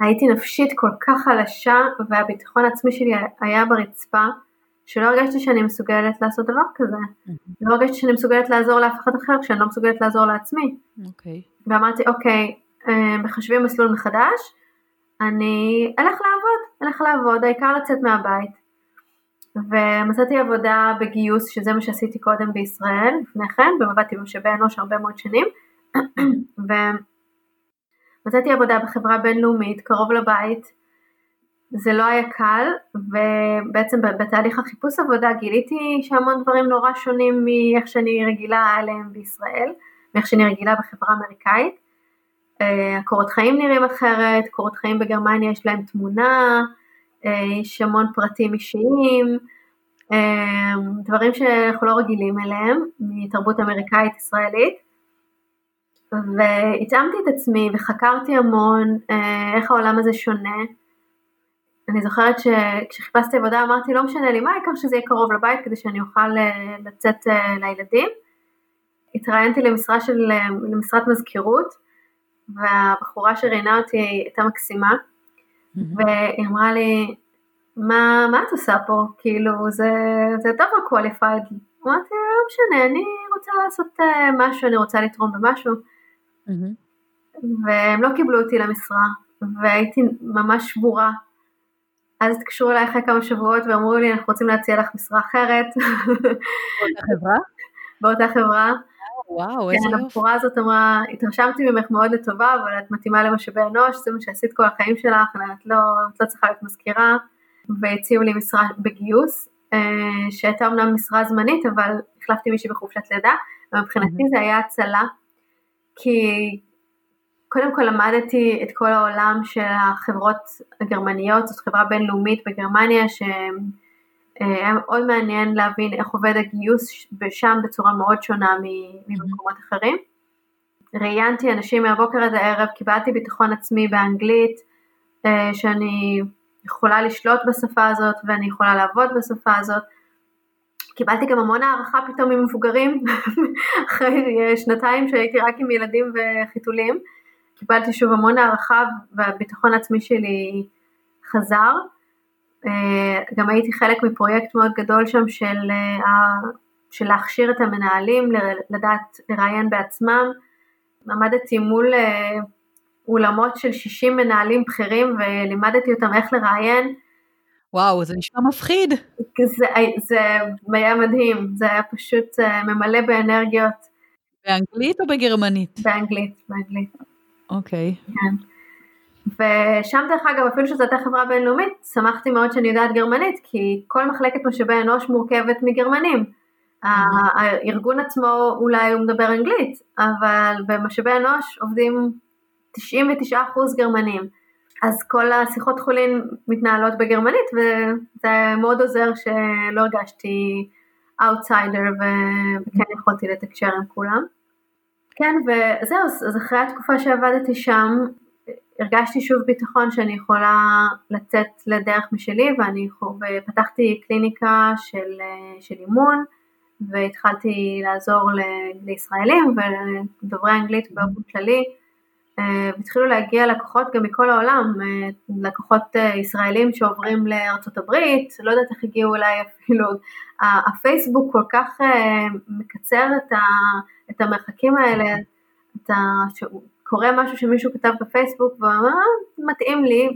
הייתי נפשית כל כך חלשה והביטחון העצמי שלי היה ברצפה, שלא הרגשתי שאני מסוגלת לעשות דבר כזה. Mm-hmm. לא הרגשתי שאני מסוגלת לעזור לאף אחד אחר כשאני לא מסוגלת לעזור לעצמי. Okay. אוקיי. ואמרתי, אוקיי, אה, מחשבים מסלול מחדש, אני אלך לעבוד, אלך לעבוד, העיקר לצאת מהבית. ומצאתי עבודה בגיוס, שזה מה שעשיתי קודם בישראל, לפני כן, ועבדתי במשאבי אנוש הרבה מאוד שנים, ומצאתי עבודה בחברה בינלאומית, קרוב לבית, זה לא היה קל, ובעצם בתהליך החיפוש עבודה גיליתי שהמון דברים נורא שונים מאיך שאני רגילה עליהם בישראל, מאיך שאני רגילה בחברה אמריקאית. אה, הקורות חיים נראים אחרת, קורות חיים בגרמניה יש להם תמונה, יש המון פרטים אישיים, אה, דברים שאנחנו לא רגילים אליהם מתרבות אמריקאית ישראלית. והתאמתי את עצמי וחקרתי המון אה, איך העולם הזה שונה. אני זוכרת שכשחיפשתי עבודה אמרתי לא משנה לי מה, העיקר שזה יהיה קרוב לבית כדי שאני אוכל לצאת לילדים. התראיינתי למשרה של, למשרת מזכירות והבחורה שראיינה אותי הייתה מקסימה והיא אמרה לי, מה, מה את עושה פה? כאילו, זה, זה you're overqualified. אמרתי, לא משנה, אני רוצה לעשות uh, משהו, אני רוצה לתרום במשהו. והם לא קיבלו אותי למשרה, והייתי ממש שבורה. אז התקשרו אליי אחרי כמה שבועות ואמרו לי, אנחנו רוצים להציע לך משרה אחרת. באותה חברה? באותה חברה. וואו, איזה כן, יופי. הבחורה הזאת אמרה, התרשמתי ממך מאוד לטובה, אבל את מתאימה למשאבי אנוש, זה מה שעשית כל החיים שלך, את לא, את לא צריכה להיות מזכירה, והציעו לי משרה בגיוס, אה, שהייתה אמנם משרה זמנית, אבל החלפתי מישהי בחופשת לידה, ומבחינתי זה היה הצלה, כי קודם כל למדתי את כל העולם של החברות הגרמניות, זאת חברה בינלאומית בגרמניה, שהם היה מאוד מעניין להבין איך עובד הגיוס שם בצורה מאוד שונה ממקומות אחרים. ראיינתי אנשים מהבוקר עד הערב, קיבלתי ביטחון עצמי באנגלית, אה, שאני יכולה לשלוט בשפה הזאת ואני יכולה לעבוד בשפה הזאת. קיבלתי גם המון הערכה פתאום ממבוגרים, אחרי שנתיים שהייתי רק עם ילדים וחיתולים. קיבלתי שוב המון הערכה והביטחון העצמי שלי חזר. אה, גם הייתי חלק מפרויקט מאוד גדול שם של, אה, של להכשיר את המנהלים, לדעת לראיין בעצמם. עמדתי מול אה, אולמות של 60 מנהלים בכירים ולימדתי אותם איך לראיין. וואו, זה נשמע מפחיד. זה, זה היה מדהים, זה היה פשוט ממלא באנרגיות. באנגלית או בגרמנית? באנגלית, באנגלית. אוקיי. Okay. כן. ושם דרך אגב אפילו שזו הייתה חברה בינלאומית שמחתי מאוד שאני יודעת גרמנית כי כל מחלקת משאבי אנוש מורכבת מגרמנים. Mm-hmm. הארגון עצמו אולי הוא מדבר אנגלית אבל במשאבי אנוש עובדים 99% גרמנים אז כל השיחות חולין מתנהלות בגרמנית וזה מאוד עוזר שלא הרגשתי אאוטסיידר וכן יכולתי לתקשר עם כולם. כן וזהו אז אחרי התקופה שעבדתי שם הרגשתי שוב ביטחון שאני יכולה לצאת לדרך משלי ואני ופתחתי קליניקה של, של אימון והתחלתי לעזור ל, לישראלים ולדוברי אנגלית באופן כללי והתחילו להגיע לקוחות גם מכל העולם, לקוחות ישראלים שעוברים לארצות הברית, לא יודעת איך הגיעו אליי אפילו, הפייסבוק כל כך מקצר את המרחקים האלה אתה קורא משהו שמישהו כתב בפייסבוק ואומר, אה, מתאים לי,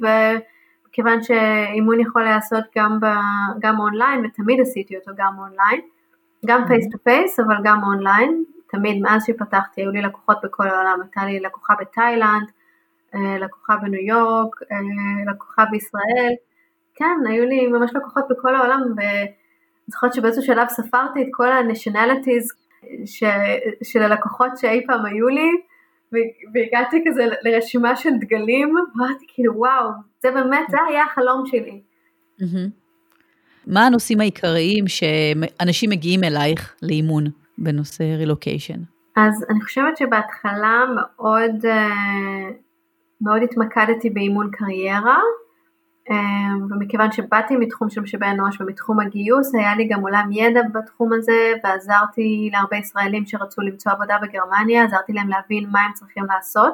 וכיוון שאימון יכול להיעשות גם, ב, גם אונליין, ותמיד עשיתי אותו גם אונליין, גם face to face, אבל גם אונליין, תמיד. מאז שפתחתי היו לי לקוחות בכל העולם, הייתה לי לקוחה בתאילנד, אה, לקוחה בניו יורק, אה, לקוחה בישראל, כן, היו לי ממש לקוחות בכל העולם, ואני זוכרת שבאיזשהו שלב ספרתי את כל ה-nationalities של הלקוחות שאי פעם היו לי, והגעתי כזה לרשימה של דגלים, ואמרתי כאילו וואו, זה באמת, זה היה החלום שלי. מה הנושאים העיקריים שאנשים מגיעים אלייך לאימון בנושא רילוקיישן? אז אני חושבת שבהתחלה מאוד, אה, מאוד התמקדתי באימון קריירה, ומכיוון שבאתי מתחום של משאבי אנוש ומתחום הגיוס, היה לי גם עולם ידע בתחום הזה, ועזרתי להרבה ישראלים שרצו למצוא עבודה בגרמניה, עזרתי להם להבין מה הם צריכים לעשות.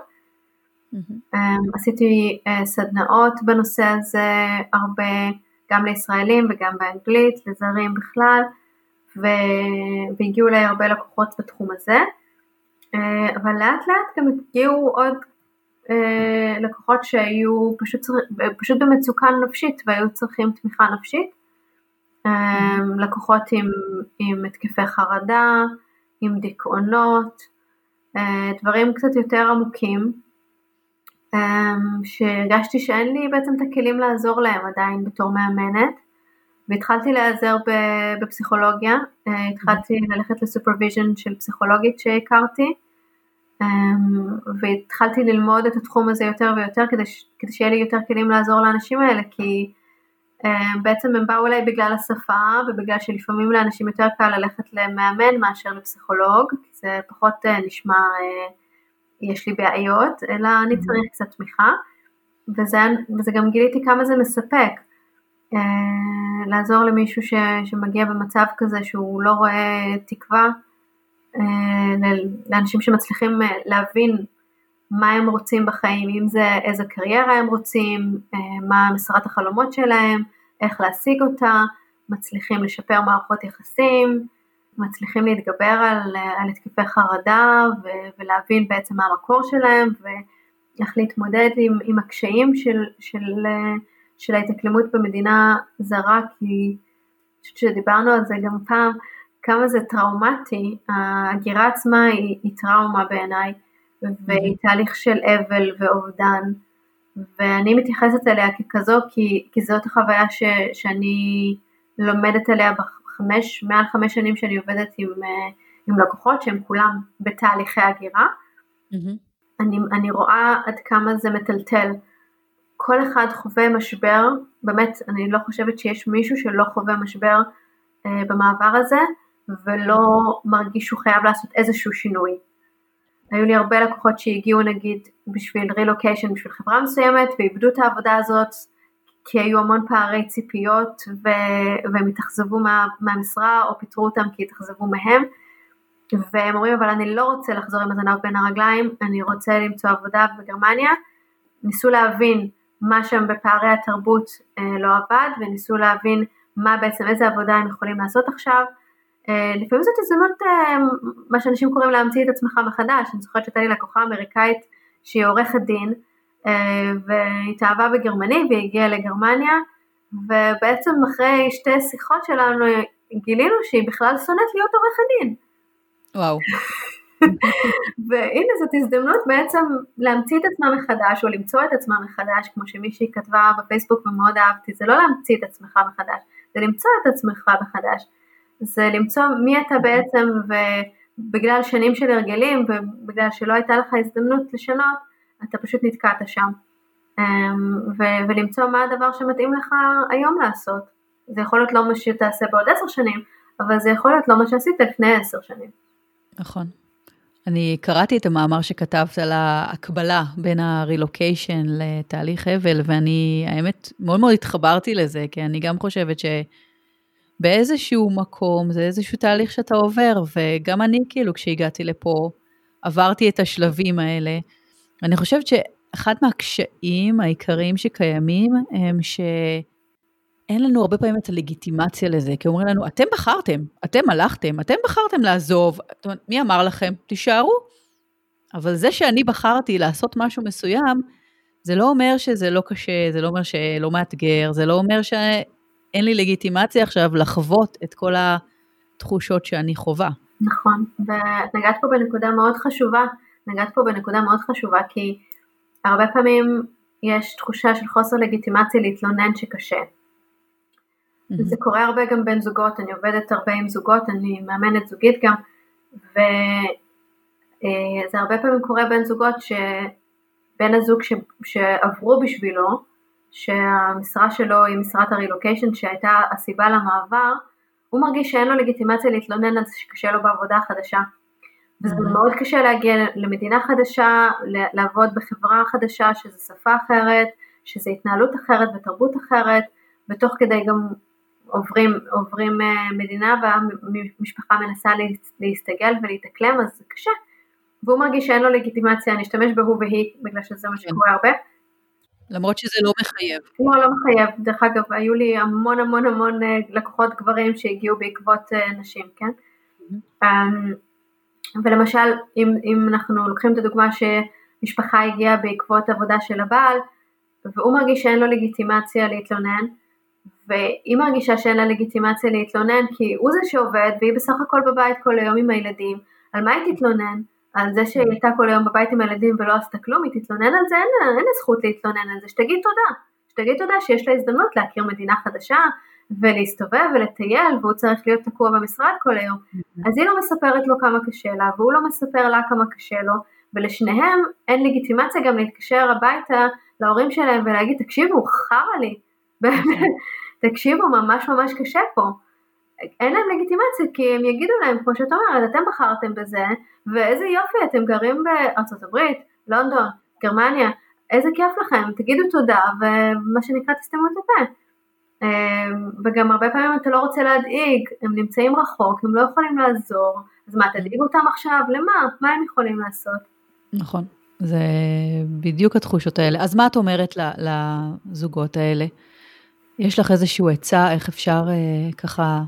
Mm-hmm. עשיתי אה, סדנאות בנושא הזה, הרבה, גם לישראלים וגם באנגלית, לזרים בכלל, ו... והגיעו אליי הרבה לקוחות בתחום הזה. אה, אבל לאט לאט גם הגיעו עוד לקוחות שהיו פשוט, פשוט במצוקה נפשית והיו צריכים תמיכה נפשית, אה, לקוחות עם, עם התקפי חרדה, עם דיכאונות, אה, דברים קצת יותר עמוקים, שהרגשתי שאין לי בעצם את הכלים לעזור להם עדיין בתור מאמנת, והתחלתי להיעזר בפסיכולוגיה, התחלתי ללכת ל supervision של פסיכולוגית שהכרתי, והתחלתי ללמוד את התחום הזה יותר ויותר כדי, כדי שיהיה לי יותר כלים לעזור לאנשים האלה כי אמ, בעצם הם באו אליי בגלל השפה ובגלל שלפעמים לאנשים יותר קל ללכת למאמן מאשר לפסיכולוג זה פחות אה, נשמע אה, יש לי בעיות אלא אני. צריך קצת תמיכה וזה, וזה גם גיליתי כמה זה מספק אה, לעזור למישהו ש, שמגיע במצב כזה שהוא לא רואה תקווה אה, לאנשים שמצליחים אה, להבין מה הם רוצים בחיים, אם זה איזה קריירה הם רוצים, אה, מה מסרת החלומות שלהם, איך להשיג אותה, מצליחים לשפר מערכות יחסים, מצליחים להתגבר על, על התקפי חרדה ו- ולהבין בעצם מה המקור שלהם ואיך להתמודד עם, עם הקשיים של, של, של ההתאקלמות במדינה זרה, כי אני חושבת שדיברנו על זה גם פעם, כמה זה טראומטי, ההגירה עצמה היא, היא טראומה בעיניי, והיא. תהליך של אבל ואובדן, ואני מתייחסת אליה ככזו כי, כי זאת החוויה ש, שאני לומדת עליה בחמש, מעל חמש שנים שאני עובדת עם, עם לקוחות שהם כולם בתהליכי הגירה. Mm-hmm. אני, אני רואה עד כמה זה מטלטל. כל אחד חווה משבר, באמת, אני לא חושבת שיש מישהו שלא חווה משבר אה, במעבר הזה, ולא מרגיש שהוא חייב לעשות איזשהו שינוי. היו לי הרבה לקוחות שהגיעו נגיד בשביל רילוקיישן בשביל חברה מסוימת ואיבדו את העבודה הזאת כי היו המון פערי ציפיות ו- והם התאכזבו מה- מהמשרה או פיטרו אותם כי התאכזבו מהם והם אומרים אבל אני לא רוצה לחזור עם הזנב בין הרגליים, אני רוצה למצוא עבודה בגרמניה. ניסו להבין מה שם בפערי התרבות אה, לא עבד וניסו להבין מה בעצם איזה עבודה הם יכולים לעשות עכשיו לפעמים זאת הזדמנות, אה, מה שאנשים קוראים להמציא את עצמך מחדש, אני זוכרת שהייתה לי לקוחה אמריקאית שהיא עורכת דין, אה, והיא התאהבה בגרמני והיא הגיעה לגרמניה, ובעצם אחרי שתי שיחות שלנו גילינו שהיא בכלל שונאת להיות עורכת דין. וואו. והנה זאת הזדמנות בעצם להמציא את עצמה מחדש או למצוא את עצמה מחדש כמו שמישהי כתבה בפייסבוק ומאוד אהבתי זה לא להמציא את עצמך מחדש זה למצוא את עצמך מחדש זה למצוא מי אתה בעצם ובגלל שנים של הרגלים ובגלל שלא הייתה לך הזדמנות לשנות, אתה פשוט נתקעת שם. אמ, ו- ולמצוא מה הדבר שמתאים לך היום לעשות. זה יכול להיות לא מה שתעשה בעוד עשר שנים, אבל זה יכול להיות לא מה שעשית לפני עשר שנים. נכון. אני קראתי את המאמר שכתבת על ההקבלה בין הרילוקיישן לתהליך אבל, ואני, האמת, מאוד מאוד התחברתי לזה, כי אני גם חושבת ש... באיזשהו מקום, זה איזשהו תהליך שאתה עובר, וגם אני כאילו כשהגעתי לפה, עברתי את השלבים האלה. אני חושבת שאחד מהקשיים העיקריים שקיימים הם שאין לנו הרבה פעמים את הלגיטימציה לזה, כי אומרים לנו, אתם בחרתם, אתם הלכתם, אתם בחרתם לעזוב, מי אמר לכם? תישארו. אבל זה שאני בחרתי לעשות משהו מסוים, זה לא אומר שזה לא קשה, זה לא אומר שלא מאתגר, זה לא אומר שאין לי לגיטימציה עכשיו לחוות את כל התחושות שאני חווה. נכון, ונגעת פה בנקודה מאוד חשובה, נגעת פה בנקודה מאוד חשובה, כי הרבה פעמים יש תחושה של חוסר לגיטימציה להתלונן שקשה. Mm-hmm. זה קורה הרבה גם בין זוגות, אני עובדת הרבה עם זוגות, אני מאמנת זוגית גם, וזה הרבה פעמים קורה בין זוגות שבן הזוג ש... שעברו בשבילו, שהמשרה שלו היא משרת הרילוקיישן שהייתה הסיבה למעבר, הוא מרגיש שאין לו לגיטימציה להתלונן על זה שקשה לו בעבודה החדשה. וזה. מאוד קשה להגיע למדינה חדשה, לעבוד בחברה חדשה, שזו שפה אחרת, שזו התנהלות אחרת ותרבות אחרת, ותוך כדי גם עוברים, עוברים אה, מדינה והמשפחה מנסה להסתגל ולהתאקלם, אז זה קשה. והוא מרגיש שאין לו לגיטימציה, אני אשתמש בהוא והיא, בגלל שזה מה כן. שקורה הרבה. למרות שזה לא מחייב. לא, לא מחייב. דרך אגב, היו לי המון המון המון אה, לקוחות גברים שהגיעו בעקבות אה, נשים, כן? Mm-hmm. ולמשל, אם, אם אנחנו לוקחים את הדוגמה שמשפחה הגיעה בעקבות עבודה של הבעל, והוא מרגיש שאין לו לגיטימציה להתלונן, והיא מרגישה שאין לה לגיטימציה להתלונן כי הוא זה שעובד והיא בסך הכל בבית כל היום עם הילדים, על מה היא תתלונן? על זה שהיא הייתה כל היום בבית עם הילדים ולא עשתה כלום, היא תתלונן על זה, אין לה, אין לה זכות להתלונן על זה, שתגיד תודה, שתגיד תודה שיש לה הזדמנות להכיר מדינה חדשה ולהסתובב ולטייל והוא צריך להיות תקוע במשרד כל היום, mm-hmm. אז היא לא מספרת לו כמה קשה לה והוא לא מספר לה כמה קשה לו ולשניהם אין לגיטימציה גם להתקשר הביתה להורים שלהם ולהגיד תקשיבו חרא לי, באמת, תקשיבו ממש ממש קשה פה, אין להם לגיטימציה כי הם יגידו להם כמו שאת אומרת אתם בחרתם בזה ואיזה יופי אתם גרים בארצות הברית, לונדון, גרמניה, איזה כיף לכם, תגידו תודה ומה שנקרא תסתמו את הפה. אמ, וגם הרבה פעמים אתה לא רוצה להדאיג, הם נמצאים רחוק, הם לא יכולים לעזור, אז מה תדאיג אותם עכשיו? למה? מה הם יכולים לעשות? נכון, זה בדיוק התחושות האלה. אז מה את אומרת לזוגות האלה? יש לך איזשהו עצה איך אפשר אה, ככה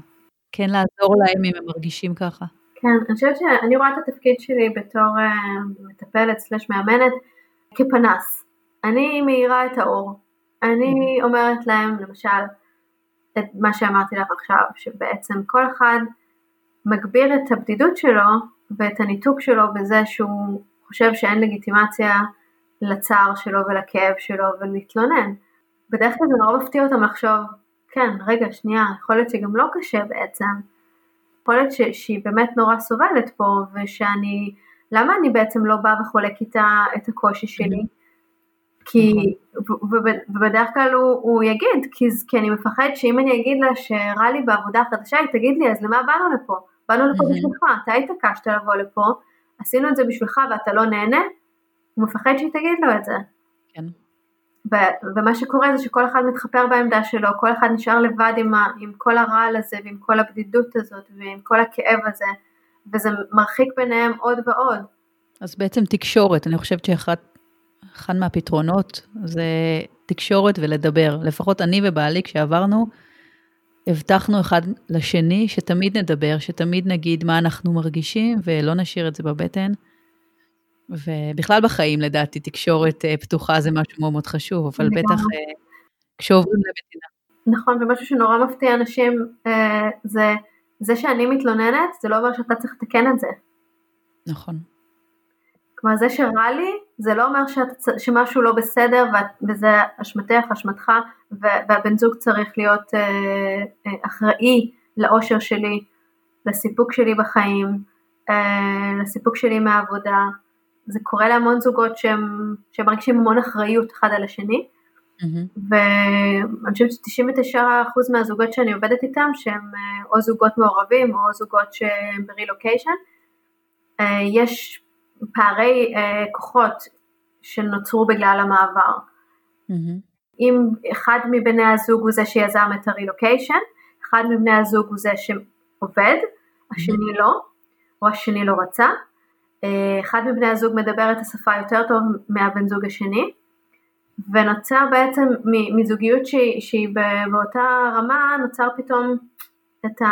כן לעזור להם אם הם מרגישים ככה? כן, אני חושבת שאני רואה את התפקיד שלי בתור אה, מטפלת סלש מאמנת כפנס. אני מאירה את האור. אני אומרת להם למשל את מה שאמרתי לך עכשיו, שבעצם כל אחד מגביר את הבדידות שלו ואת הניתוק שלו בזה שהוא חושב שאין לגיטימציה לצער שלו ולכאב שלו ולהתלונן. בדרך כלל זה נורא מפתיע אותם לחשוב, כן, רגע, שנייה, יכול להיות שגם לא קשה בעצם. יכול להיות שהיא באמת נורא סובלת פה, ושאני, למה אני בעצם לא באה וחולק איתה את הקושי שלי? כי, נכון. ובדרך כלל הוא, הוא יגיד, כי, כי אני מפחד שאם אני אגיד לה שרע לי בעבודה חדשה, היא תגיד לי, אז למה באנו לפה? באנו לפה בשבילך, אתה התעקשת לבוא לפה, עשינו את זה בשבילך ואתה לא נהנה, הוא מפחד שהיא תגיד לו את זה. כן. ו- ומה שקורה זה שכל אחד מתחפר בעמדה שלו, כל אחד נשאר לבד עם, ה- עם כל הרעל הזה ועם כל הבדידות הזאת ועם כל הכאב הזה, וזה מרחיק ביניהם עוד ועוד. אז בעצם תקשורת, אני חושבת שאחד מהפתרונות זה תקשורת ולדבר. לפחות אני ובעלי כשעברנו, הבטחנו אחד לשני שתמיד נדבר, שתמיד נגיד מה אנחנו מרגישים ולא נשאיר את זה בבטן. ובכלל בחיים לדעתי תקשורת אה, פתוחה זה משהו מאוד מאוד חשוב, אבל בטח אה, כשעוברים למדינה. נכון, ומשהו שנורא מפתיע אנשים אה, זה זה שאני מתלוננת, זה לא אומר שאתה צריך לתקן את זה. נכון. כלומר זה שרע לי, זה לא אומר שאת, שמשהו לא בסדר וזה אשמתך, אשמתך, והבן זוג צריך להיות אחראי לאושר שלי, לסיפוק שלי בחיים, לסיפוק שלי מהעבודה. זה קורה להמון זוגות שהם, שהם מרגישים המון אחריות אחד על השני, mm-hmm. ואני חושבת ש-99% מהזוגות שאני עובדת איתם שהם אה, או זוגות מעורבים או זוגות שהם ברילוקיישן, אה, יש פערי אה, כוחות שנוצרו בגלל המעבר. Mm-hmm. אם אחד מבני הזוג הוא זה שיזם את הרילוקיישן, אחד מבני הזוג הוא זה שעובד, השני mm-hmm. לא, או השני לא רצה, אחד מבני הזוג מדבר את השפה יותר טוב מהבן זוג השני, ונוצר בעצם מזוגיות שהיא, שהיא באותה רמה, נוצר פתאום את ה...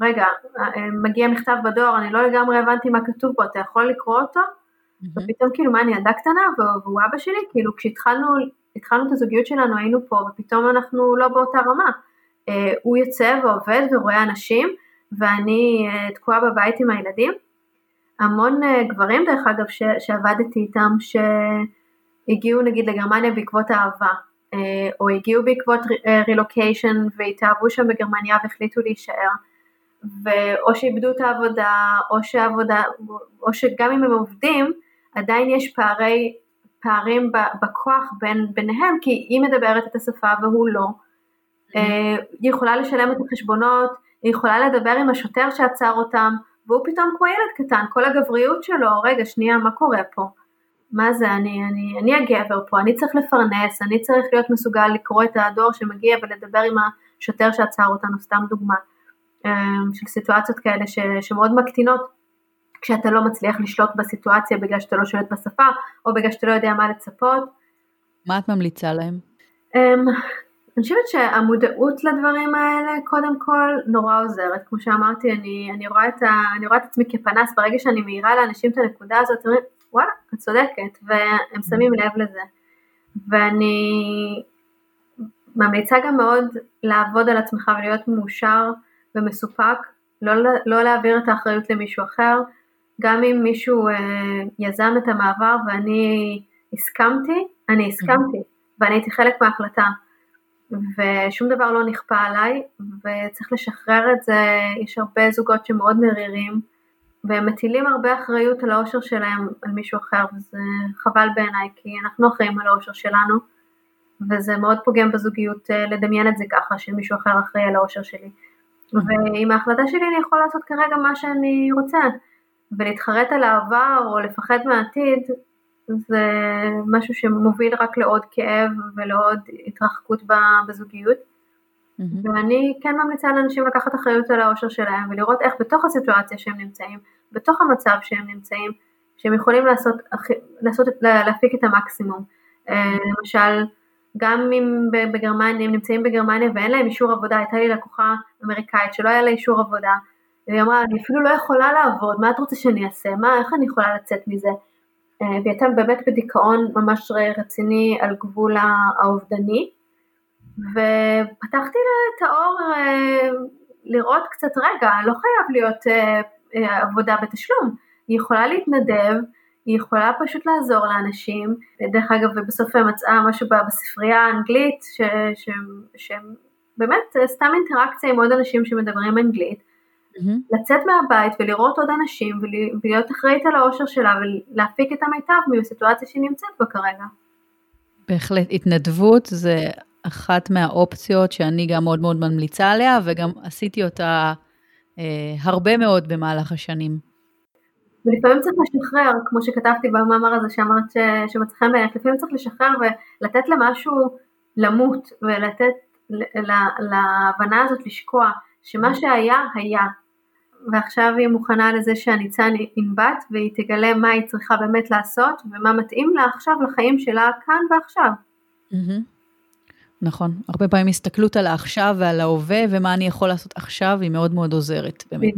רגע, אה, מגיע מכתב בדואר, אני לא לגמרי הבנתי מה כתוב בו, אתה יכול לקרוא אותו? ופתאום כאילו מה אני ילדה קטנה והוא אבא שלי, כאילו כשהתחלנו התחלנו את הזוגיות שלנו היינו פה ופתאום אנחנו לא באותה רמה. אה, הוא יוצא ועובד ורואה אנשים ואני אה, תקועה בבית עם הילדים. המון אה, גברים דרך אגב ש, שעבדתי איתם שהגיעו נגיד לגרמניה בעקבות אהבה או הגיעו בעקבות רילוקיישן והתאהבו שם בגרמניה והחליטו להישאר. ואו שאיבדו את העבודה או שעבודה או שגם אם הם עובדים עדיין יש פערי פערים בכוח בין, ביניהם, כי היא מדברת את השפה והוא לא. Mm-hmm. היא יכולה לשלם את החשבונות, היא יכולה לדבר עם השוטר שעצר אותם, והוא פתאום כמו ילד קטן, כל הגבריות שלו, רגע שנייה מה קורה פה? מה זה, אני, אני, אני הגבר פה, אני צריך לפרנס, אני צריך להיות מסוגל לקרוא את הדור שמגיע ולדבר עם השוטר שעצר אותנו, סתם דוגמה, אה, של סיטואציות כאלה ש, שמאוד מקטינות כשאתה לא מצליח לשלוט בסיטואציה בגלל שאתה לא שולט בשפה, או בגלל שאתה לא יודע מה לצפות. מה את ממליצה להם? אני חושבת שהמודעות לדברים האלה קודם כל נורא עוזרת, כמו שאמרתי אני, אני, רואה את ה, אני רואה את עצמי כפנס. ברגע שאני מאירה לאנשים את הנקודה הזאת, אומרים וואלה את צודקת והם שמים לב לזה. ואני ממליצה גם מאוד לעבוד על עצמך ולהיות מאושר ומסופק, לא, לא להעביר את האחריות למישהו אחר, גם אם מישהו אה, יזם את המעבר ואני הסכמתי, אני הסכמתי ואני הייתי חלק מההחלטה ושום דבר לא נכפה עליי וצריך לשחרר את זה, יש הרבה זוגות שמאוד מרירים והם מטילים הרבה אחריות על האושר שלהם על מישהו אחר וזה חבל בעיניי כי אנחנו אחראים על האושר שלנו וזה מאוד פוגם בזוגיות אה, לדמיין את זה ככה שמישהו אחר אחראי על האושר שלי. ועם ההחלטה שלי אני יכול לעשות כרגע מה שאני רוצה ולהתחרט על העבר או לפחד מהעתיד זה משהו שמוביל רק לעוד כאב ולעוד התרחקות בזוגיות. Mm-hmm. ואני כן ממליצה לאנשים לקחת אחריות על האושר שלהם ולראות איך בתוך הסיטואציה שהם נמצאים, בתוך המצב שהם נמצאים, שהם יכולים לעשות, לעשות להפיק את המקסימום. אה, למשל, גם אם בגרמניה, הם נמצאים בגרמניה ואין להם אישור עבודה, הייתה לי לקוחה אמריקאית שלא היה לה אישור עבודה, והיא אמרה, אני אפילו לא יכולה לעבוד, מה את רוצה שאני אעשה? מה, איך אני יכולה לצאת מזה? אה, והיא הייתה באמת בדיכאון ממש רציני על גבול האובדני, ופתחתי לה את האור אה, לראות קצת, רגע, לא חייב להיות אה, עבודה בתשלום, היא יכולה להתנדב, היא יכולה פשוט לעזור לאנשים, דרך אגב, ובסוף מצאה משהו בספרייה האנגלית, שהם באמת סתם אינטראקציה עם עוד אנשים שמדברים אנגלית, mm-hmm. לצאת מהבית ולראות עוד אנשים ולהיות אחראית על האושר שלה ולהפיק את המיטב מהסיטואציה שהיא נמצאת בה כרגע. בהחלט, התנדבות זה אחת מהאופציות שאני גם מאוד מאוד ממליצה עליה וגם עשיתי אותה אה, הרבה מאוד במהלך השנים. ולפעמים צריך לשחרר, כמו שכתבתי במאמר הזה שאמרת שמצא חן בעיניך, לפעמים צריך לשחרר ולתת למשהו למות ולתת להבנה הזאת לשקוע, שמה שהיה היה, ועכשיו היא מוכנה לזה שהניצן ינבט והיא תגלה מה היא צריכה באמת לעשות ומה מתאים לה עכשיו לחיים שלה כאן ועכשיו. נכון, הרבה פעמים הסתכלות על העכשיו ועל ההווה ומה אני יכול לעשות עכשיו היא מאוד מאוד עוזרת באמת.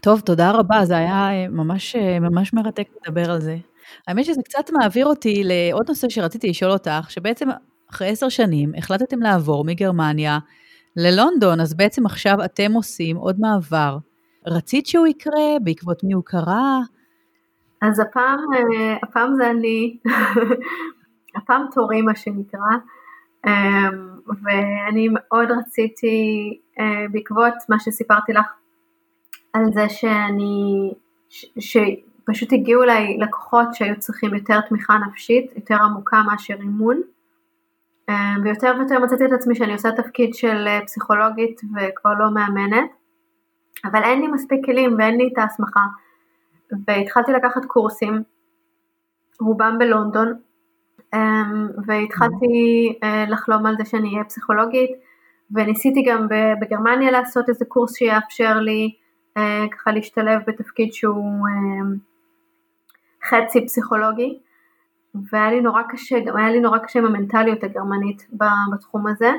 טוב, תודה רבה, זה היה אה, ממש, אה, ממש מרתק לדבר על זה. האמת שזה קצת מעביר אותי לעוד נושא שרציתי לשאול אותך, שבעצם אחרי עשר שנים החלטתם לעבור מגרמניה ללונדון, אז בעצם עכשיו אתם עושים עוד מעבר רצית שהוא יקרה? בעקבות מי הוא קרה? אז הפעם, אה, הפעם זה אני, הפעם תורי מה שנקרא, אמ, ואני מאוד רציתי, אה, בעקבות מה שסיפרתי לך, על זה שאני, שפשוט הגיעו אליי לקוחות שהיו צריכים יותר תמיכה נפשית, יותר עמוקה מאשר אימון, אמ, ויותר ויותר מצאתי את עצמי שאני עושה תפקיד של אה, פסיכולוגית וכבר לא מאמנת, אבל אין לי מספיק כלים ואין לי את ההסמכה. והתחלתי לקחת קורסים, רובם בלונדון, אמ, והתחלתי אה, לחלום על זה שאני אהיה פסיכולוגית, וניסיתי גם בגרמניה לעשות איזה קורס שיאפשר לי אה, ככה להשתלב בתפקיד שהוא אמ, חצי פסיכולוגי, והיה לי נורא קשה, גם היה לי נורא קשה עם המנטליות הגרמנית בתחום הזה.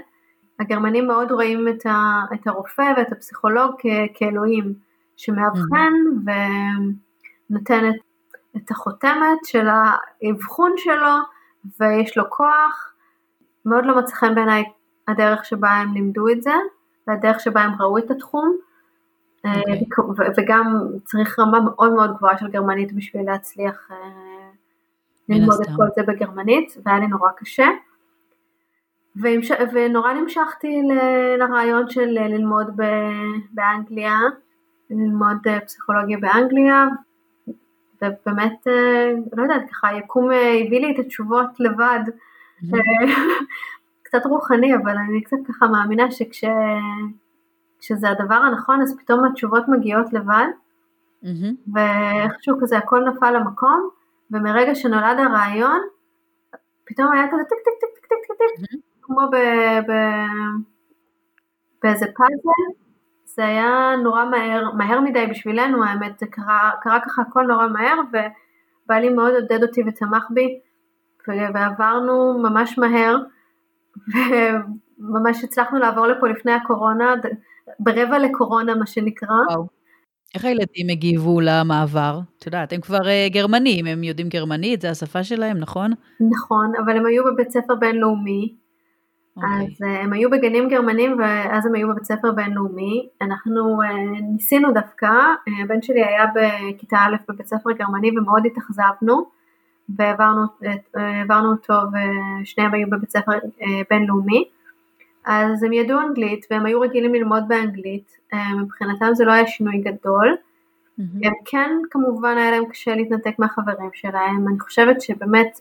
הגרמנים מאוד רואים את, ה, את הרופא ואת הפסיכולוג כ, כאלוהים שמאבחן ונותן את, את החותמת של האבחון שלו ויש לו כוח. מאוד לא מצא חן בעיניי הדרך שבה הם לימדו את זה והדרך שבה הם ראו את התחום. Okay. אוקיי. וגם צריך רמה מאוד מאוד גבוהה של גרמנית בשביל להצליח ללמוד את כל זה בגרמנית והיה לי נורא קשה. ונורא נמשכתי ל- לרעיון של ללמוד באנגליה, ללמוד אה, פסיכולוגיה באנגליה, ובאמת, אה, לא יודעת, ככה היקום אה, הביא לי את התשובות לבד, mm-hmm. קצת רוחני, אבל אני קצת ככה מאמינה שכשזה הדבר הנכון, אז פתאום התשובות מגיעות לבד, mm-hmm. ואיכשהו כזה הכל נפל למקום, ומרגע שנולד הרעיון, פתאום היה כזה טיק טיק טיק טיק טיק טיק, mm-hmm. כמו ב, ב, באיזה פאזל, זה היה נורא מהר, מהר מדי בשבילנו האמת, זה קרה, קרה ככה הכל נורא מהר ובעלי מאוד עודד אותי ותמך בי ועברנו ממש מהר וממש הצלחנו לעבור לפה לפני הקורונה, ברבע לקורונה מה שנקרא. וואו. איך הילדים הגיבו למעבר? את יודעת, הם כבר uh, גרמנים, הם יודעים גרמנית, זה השפה שלהם, נכון? נכון, אבל הם היו בבית ספר בינלאומי, Okay. אוקיי. אז uh, הם היו בגנים גרמנים ואז הם היו בבית ספר בינלאומי. אנחנו uh, ניסינו דווקא, uh, הבן שלי היה בכיתה א' בבית ספר גרמני ומאוד התאכזבנו והעברנו אותו ושניהם היו בבית ספר בינלאומי. אז הם ידעו אנגלית והם היו רגילים ללמוד באנגלית, מבחינתם זה לא היה שינוי גדול. Mm-hmm. הם כן כמובן היה להם קשה להתנתק מהחברים שלהם, אני חושבת שבאמת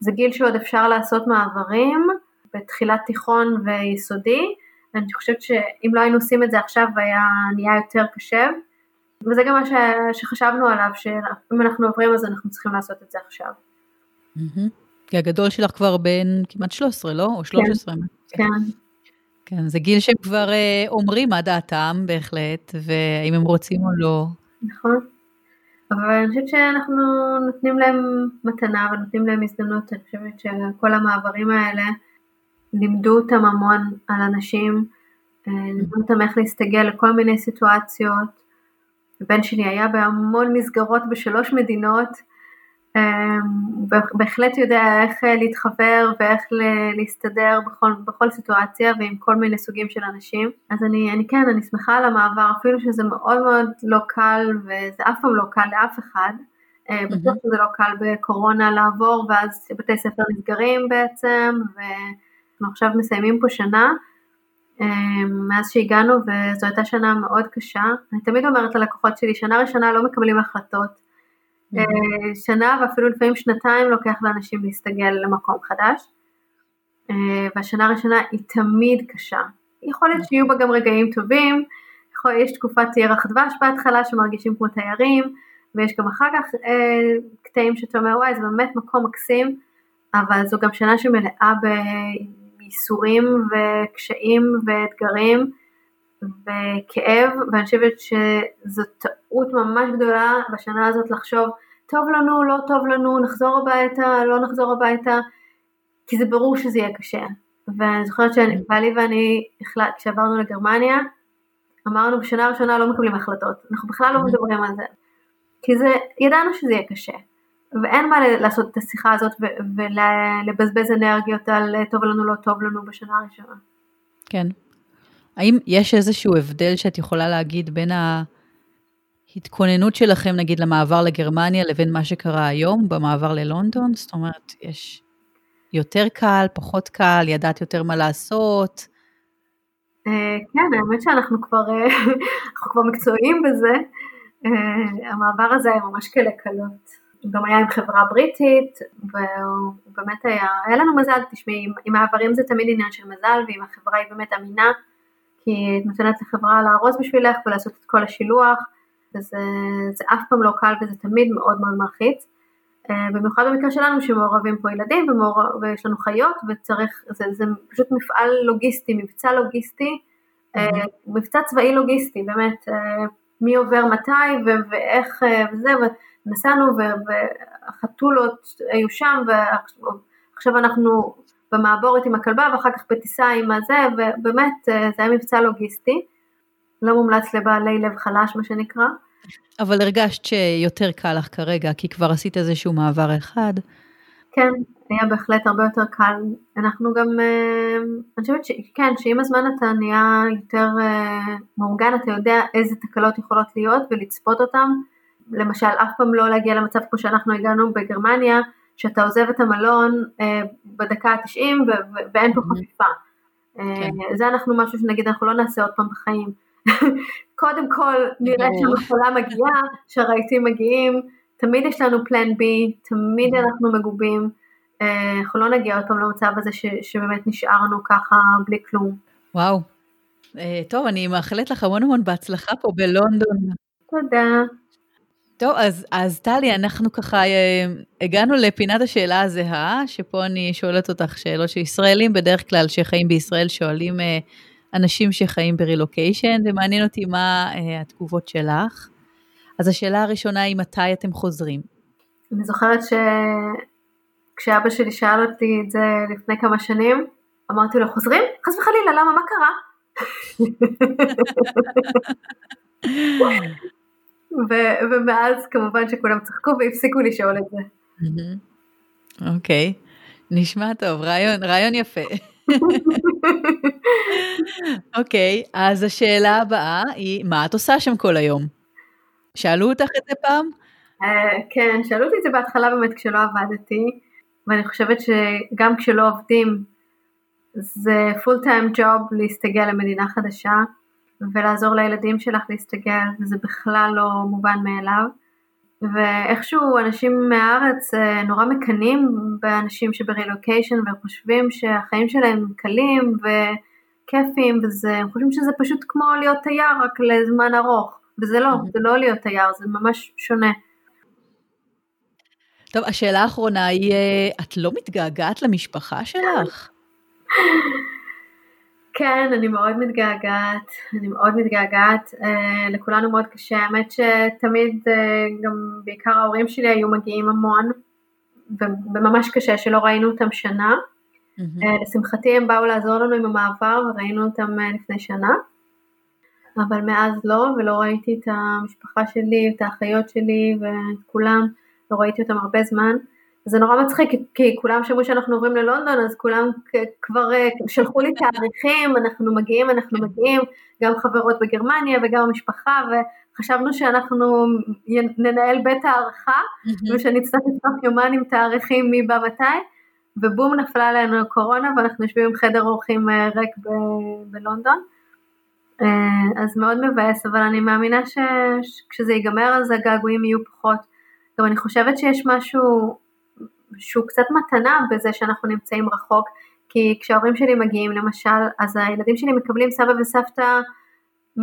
זה גיל שעוד אפשר לעשות מעברים. בתחילת תיכון ויסודי, ואני חושבת שאם לא היינו עושים את זה עכשיו היה נהיה יותר קשה, וזה גם מה ש... שחשבנו עליו, שאם אנחנו עוברים אז אנחנו צריכים לעשות את זה עכשיו. כי הגדול שלך כבר בן כמעט 13, לא? או 13? כן. כן. כן, זה גיל שהם כבר אה, אומרים מה דעתם בהחלט, ואם הם רוצים או לא. נכון. אבל אני חושבת שאנחנו נותנים להם מתנה ונותנים להם הזדמנות, אני חושבת שכל המעברים האלה לימדו אותם המון על אנשים, אה, לימדו אותם איך להסתגל לכל מיני סיטואציות. הבן שלי היה בהמון מסגרות בשלוש מדינות, אה, בהחלט יודע איך אה, להתחבר ואיך להסתדר בכל, בכל סיטואציה ועם כל מיני סוגים של אנשים. אז אני, אני כן, אני שמחה על המעבר, אפילו שזה מאוד מאוד לא קל וזה אף פעם לא קל לאף אחד. בטוח שזה לא קל בקורונה לעבור ואז בתי ספר נסגרים בעצם. אנחנו עכשיו מסיימים פה שנה אמ, מאז שהגענו וזו הייתה שנה מאוד קשה. אני תמיד אומרת ללקוחות שלי, שנה ראשונה לא מקבלים החלטות. Mm-hmm. אה, שנה ואפילו לפעמים שנתיים לוקח לאנשים להסתגל למקום חדש. אה, והשנה הראשונה היא תמיד קשה. יכול להיות שיהיו בה גם רגעים טובים, יכול, יש תקופת ירח דבש בהתחלה שמרגישים כמו תיירים, ויש גם אחר כך אה, קטעים שאתה אומר וואי זה באמת מקום מקסים, אבל זו גם שנה שמלאה ב... ייסורים וקשיים ואתגרים וכאב ואני חושבת שזו טעות ממש גדולה בשנה הזאת לחשוב טוב לנו, לא טוב לנו, נחזור הביתה, לא נחזור הביתה כי זה ברור שזה יהיה קשה. ואני זוכרת שבעלי ואני כשעברנו לגרמניה אמרנו בשנה הראשונה לא מקבלים החלטות, אנחנו בכלל לא מדברים על זה. כי זה, ידענו שזה יהיה קשה ואין מה לעשות את השיחה הזאת ולבזבז אנרגיות על אה, טוב לנו לא טוב לנו בשנה הראשונה. כן. האם יש איזשהו הבדל שאת יכולה להגיד בין ההתכוננות שלכם נגיד למעבר לגרמניה לבין מה שקרה היום במעבר ללונדון? זאת אומרת, יש יותר קל, פחות קל, ידעת יותר מה לעשות? אה, כן, האמת שאנחנו כבר, אה, אנחנו כבר מקצועיים בזה. המעבר הזה היה ממש כאלה קלות. גם היה עם חברה בריטית, והוא באמת היה, היה לנו מזל, תשמעי, עם מעברים זה תמיד עניין של מזל, ואם החברה היא באמת אמינה, כי את נותנת לחברה לארוז בשבילך ולעשות את כל השילוח, וזה אף פעם לא קל וזה תמיד מאוד מאוד מלחיץ. אה, במיוחד במקרה שלנו שמעורבים פה ילדים ומעורב, ויש לנו חיות וצריך, זה, זה פשוט מפעל לוגיסטי, מבצע לוגיסטי, mm-hmm. מבצע צבאי לוגיסטי, באמת, אה, מי עובר מתי ואיך וזה, נסענו והחתולות היו שם ועכשיו אנחנו במעבורת עם הכלבה ואחר כך בטיסה עם הזה ובאמת אה, זה היה מבצע לוגיסטי, לא מומלץ לבעלי לב חלש מה שנקרא. אבל הרגשת שיותר קל לך כרגע, כי כבר עשית איזשהו מעבר אחד. כן, היה בהחלט הרבה יותר קל. אנחנו גם, אה, אני חושבת שכן, שעם הזמן אתה נהיה יותר אה, מאורגן, אתה יודע איזה תקלות יכולות להיות ולצפות אותן. למשל, אף פעם לא להגיע למצב כמו שאנחנו הגענו בגרמניה, שאתה עוזב את המלון אה, בדקה ה-90 ואין פה חפיפה. כן. זה אנחנו משהו שנגיד אנחנו לא נעשה עוד פעם בחיים. קודם כל נראה שהמחולה מגיעה, שהרהיטים מגיעים, תמיד יש לנו פלן בי, תמיד אנחנו מגובים, אה, אנחנו לא נגיע עוד פעם למצב הזה ש, שבאמת נשארנו ככה בלי כלום. וואו. אה, טוב, אני מאחלת לך המון המון בהצלחה פה בלונדון. תודה. טוב, אז, אז טלי, אנחנו ככה אה, הגענו לפינת השאלה הזהה, שפה אני שואלת אותך שאלות של ישראלים, בדרך כלל שחיים בישראל שואלים אנשים שחיים ברילוקיישן, ומעניין אותי מה התגובות שלך. אז השאלה הראשונה היא מתי אתם חוזרים? אני זוכרת שכשאבא שלי שאל אותי את זה לפני כמה שנים, אמרתי לו, חוזרים? חס וחלילה, למה? מה קרה? ו- ומאז כמובן שכולם צחקו והפסיקו לשאול את זה. אוקיי, okay. נשמע טוב, רעיון, רעיון יפה. אוקיי, okay, אז השאלה הבאה היא, מה את עושה שם כל היום? שאלו אותך את זה פעם? Uh, כן, שאלו אותי את זה בהתחלה באמת כשלא עבדתי, ואני חושבת שגם כשלא עובדים זה פול טיים ג'וב להסתגל למדינה חדשה ולעזור לילדים שלך להסתגל, וזה בכלל לא מובן מאליו. ואיכשהו אנשים מהארץ אה, נורא מקנאים באנשים שברילוקיישן וחושבים שהחיים שלהם קלים וכיפים וזה, הם חושבים שזה פשוט כמו להיות תייר רק לזמן ארוך. וזה לא, זה לא להיות תייר, זה ממש שונה. טוב, השאלה האחרונה היא, אה, את לא מתגעגעת למשפחה שלך? כן, אני מאוד מתגעגעת, אני מאוד מתגעגעת, אה, לכולנו מאוד קשה, האמת שתמיד אה, גם בעיקר ההורים שלי היו מגיעים המון, וממש קשה שלא ראינו אותם שנה. Mm-hmm. אה, לשמחתי הם באו לעזור לנו עם המעבר וראינו אותם אה, לפני שנה. אבל מאז לא, ולא ראיתי את המשפחה שלי, את האחיות שלי ואת כולם, לא ראיתי אותם הרבה זמן. זה נורא מצחיק, כי כולם שמעו שאנחנו עוברים ללונדון, אז כולם כבר אה, שלחו לי תאריכים, אנחנו מגיעים, אנחנו מגיעים, גם חברות בגרמניה וגם המשפחה, וחשבנו שאנחנו ננהל בית הערכה, אצטרך לפתוח יומן עם תאריכים מי בא מתי, ובום נפלה עלינו הקורונה, ואנחנו יושבים עם חדר אורחים אה, ריק ב- בלונדון. אה, אז מאוד מבאס, אבל אני מאמינה שכשזה ייגמר אז הגעגועים יהיו פחות. גם אני חושבת שיש משהו שהוא קצת מתנה בזה שאנחנו נמצאים רחוק, כי כשההורים שלי מגיעים למשל, אז הילדים שלי מקבלים סבא וסבתא 100%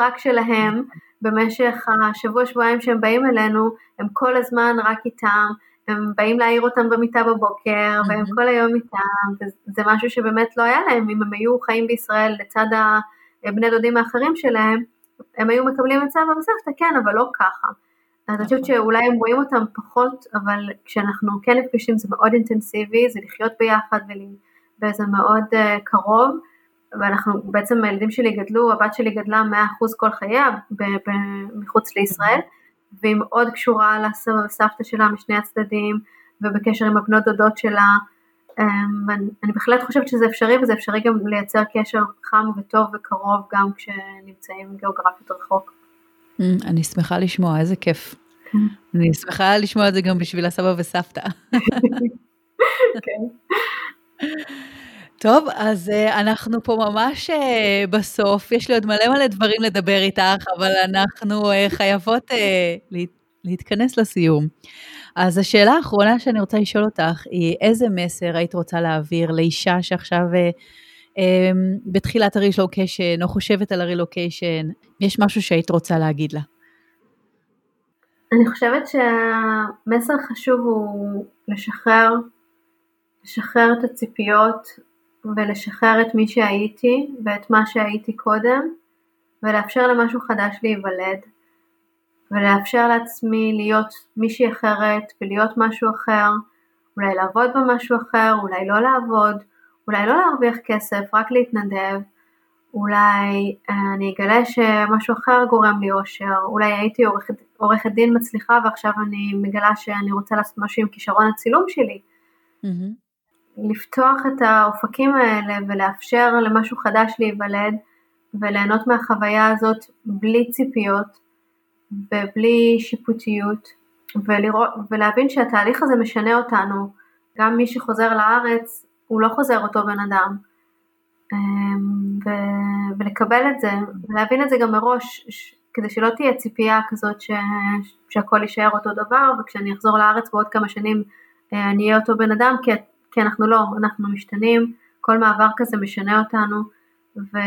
רק שלהם, במשך השבוע שבועיים שהם באים אלינו, הם כל הזמן רק איתם, הם באים להעיר אותם במיטה בבוקר, והם כל היום איתם, וזה משהו שבאמת לא היה להם. אם הם היו חיים בישראל לצד ה... בני דודים האחרים שלהם, הם היו מקבלים את סבא וסבתא, כן, אבל לא ככה. אז אני חושבת. שאולי הם רואים אותם פחות, אבל כשאנחנו כן נפגשים זה מאוד אינטנסיבי, זה לחיות ביחד וזה מאוד uh, קרוב, ואנחנו בעצם הילדים שלי גדלו, הבת שלי גדלה 100% כל חייה מחוץ לישראל, והיא מאוד קשורה לסבא וסבתא שלה משני הצדדים, ובקשר עם הבנות דודות שלה, אמ, אני בהחלט חושבת שזה אפשרי וזה אפשרי גם לייצר קשר חם וטוב וקרוב גם כשנמצאים גיאוגרפית רחוק. אמ, אני שמחה לשמוע, איזה כיף. אני שמחה לשמוע את זה גם בשביל הסבא וסבתא. טוב, אז uh, אנחנו פה ממש uh, בסוף, יש לי עוד מלא מלא דברים לדבר איתך, אבל אנחנו uh, חייבות להת, להתכנס לסיום. אז השאלה האחרונה שאני רוצה לשאול אותך היא, איזה מסר היית רוצה להעביר לאישה שעכשיו אה, אה, בתחילת הרילוקיישן או חושבת על הרילוקיישן, יש משהו שהיית רוצה להגיד לה? אני חושבת שהמסר החשוב הוא לשחרר, לשחרר את הציפיות ולשחרר את מי שהייתי ואת מה שהייתי קודם ולאפשר למשהו חדש להיוולד. ולאפשר לעצמי להיות מישהי אחרת ולהיות משהו אחר, אולי לעבוד במשהו אחר, אולי לא לעבוד, אולי לא להרוויח כסף, רק להתנדב, אולי אני אגלה שמשהו אחר גורם לי אושר, אולי הייתי עורכת, עורכת דין מצליחה ועכשיו אני מגלה שאני רוצה לעשות משהו עם כישרון הצילום שלי. Mm-hmm. לפתוח את האופקים האלה ולאפשר למשהו חדש להיוולד וליהנות מהחוויה הזאת בלי ציפיות ובלי שיפוטיות ולראות, ולהבין שהתהליך הזה משנה אותנו, גם מי שחוזר לארץ הוא לא חוזר אותו בן אדם אמ, ו, ולקבל את זה ולהבין את זה גם מראש כדי שלא תהיה ציפייה כזאת ש, שהכל יישאר אותו דבר וכשאני אחזור לארץ בעוד כמה שנים אה, אני אהיה אותו בן אדם כי, כי אנחנו לא, אנחנו משתנים, כל מעבר כזה משנה אותנו ו,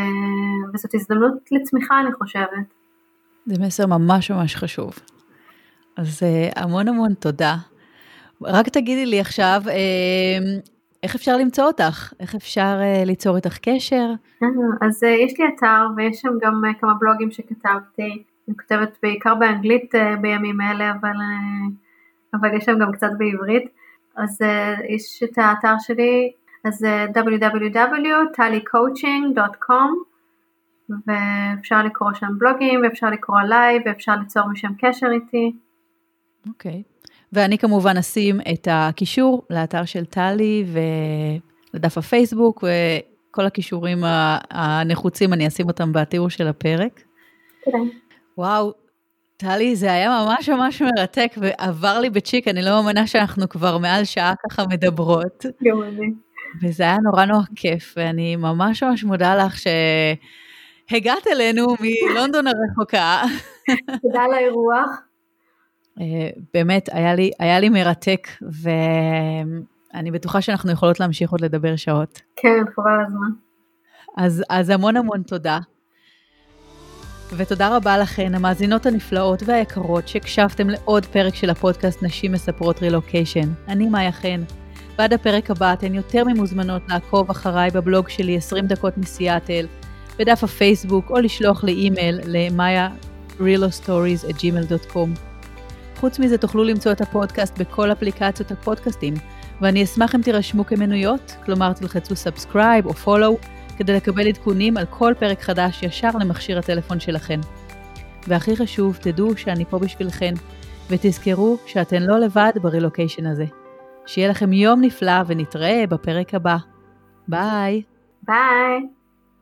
וזאת הזדמנות לצמיחה אני חושבת. זה מסר ממש ממש חשוב. אז אה, המון המון תודה. רק תגידי לי עכשיו, אה, איך אפשר למצוא אותך? איך אפשר uh, ליצור איתך קשר? אז uh, יש לי אתר ויש שם גם uh, כמה בלוגים שכתבתי. אני כותבת בעיקר באנגלית uh, בימים אלה, אבל, uh, אבל יש שם גם קצת בעברית. אז uh, יש את האתר שלי, אז uh, www.talicoaching.com ואפשר לקרוא שם בלוגים ואפשר לקרוא עליי ואפשר ליצור משם קשר איתי. אוקיי. Okay. ואני כמובן אשים את הקישור לאתר של טלי ולדף הפייסבוק, וכל הכישורים הנחוצים, אני אשים אותם בתיאור של הפרק. תודה. וואו, טלי, זה היה ממש ממש מרתק, ועבר לי בצ'יק, אני לא מאמינה שאנחנו כבר מעל שעה ככה מדברות. גם אני. וזה היה נורא נורא כיף, ואני ממש ממש מודה לך שהגעת אלינו מלונדון הרחוקה. תודה על האירוח. אה, באמת, היה לי, היה לי מרתק, ואני בטוחה שאנחנו יכולות להמשיך עוד לדבר שעות. כן, חבל הזמן. אז, אז המון המון תודה. ותודה רבה לכן, המאזינות הנפלאות והיקרות, שהקשבתם לעוד פרק של הפודקאסט נשים מספרות רילוקיישן. אני מאיה חן. ועד הפרק הבא אתן יותר ממוזמנות לעקוב אחריי בבלוג שלי 20 דקות מסיאטל, בדף הפייסבוק, או לשלוח לי אימייל ל mayarealstories@gmail.com. חוץ מזה תוכלו למצוא את הפודקאסט בכל אפליקציות הפודקאסטים, ואני אשמח אם תירשמו כמנויות, כלומר תלחצו subscribe או follow, כדי לקבל עדכונים על כל פרק חדש ישר למכשיר הטלפון שלכם. והכי חשוב, תדעו שאני פה בשבילכן, ותזכרו שאתן לא לבד ברילוקיישן הזה. שיהיה לכם יום נפלא ונתראה בפרק הבא. ביי. ביי.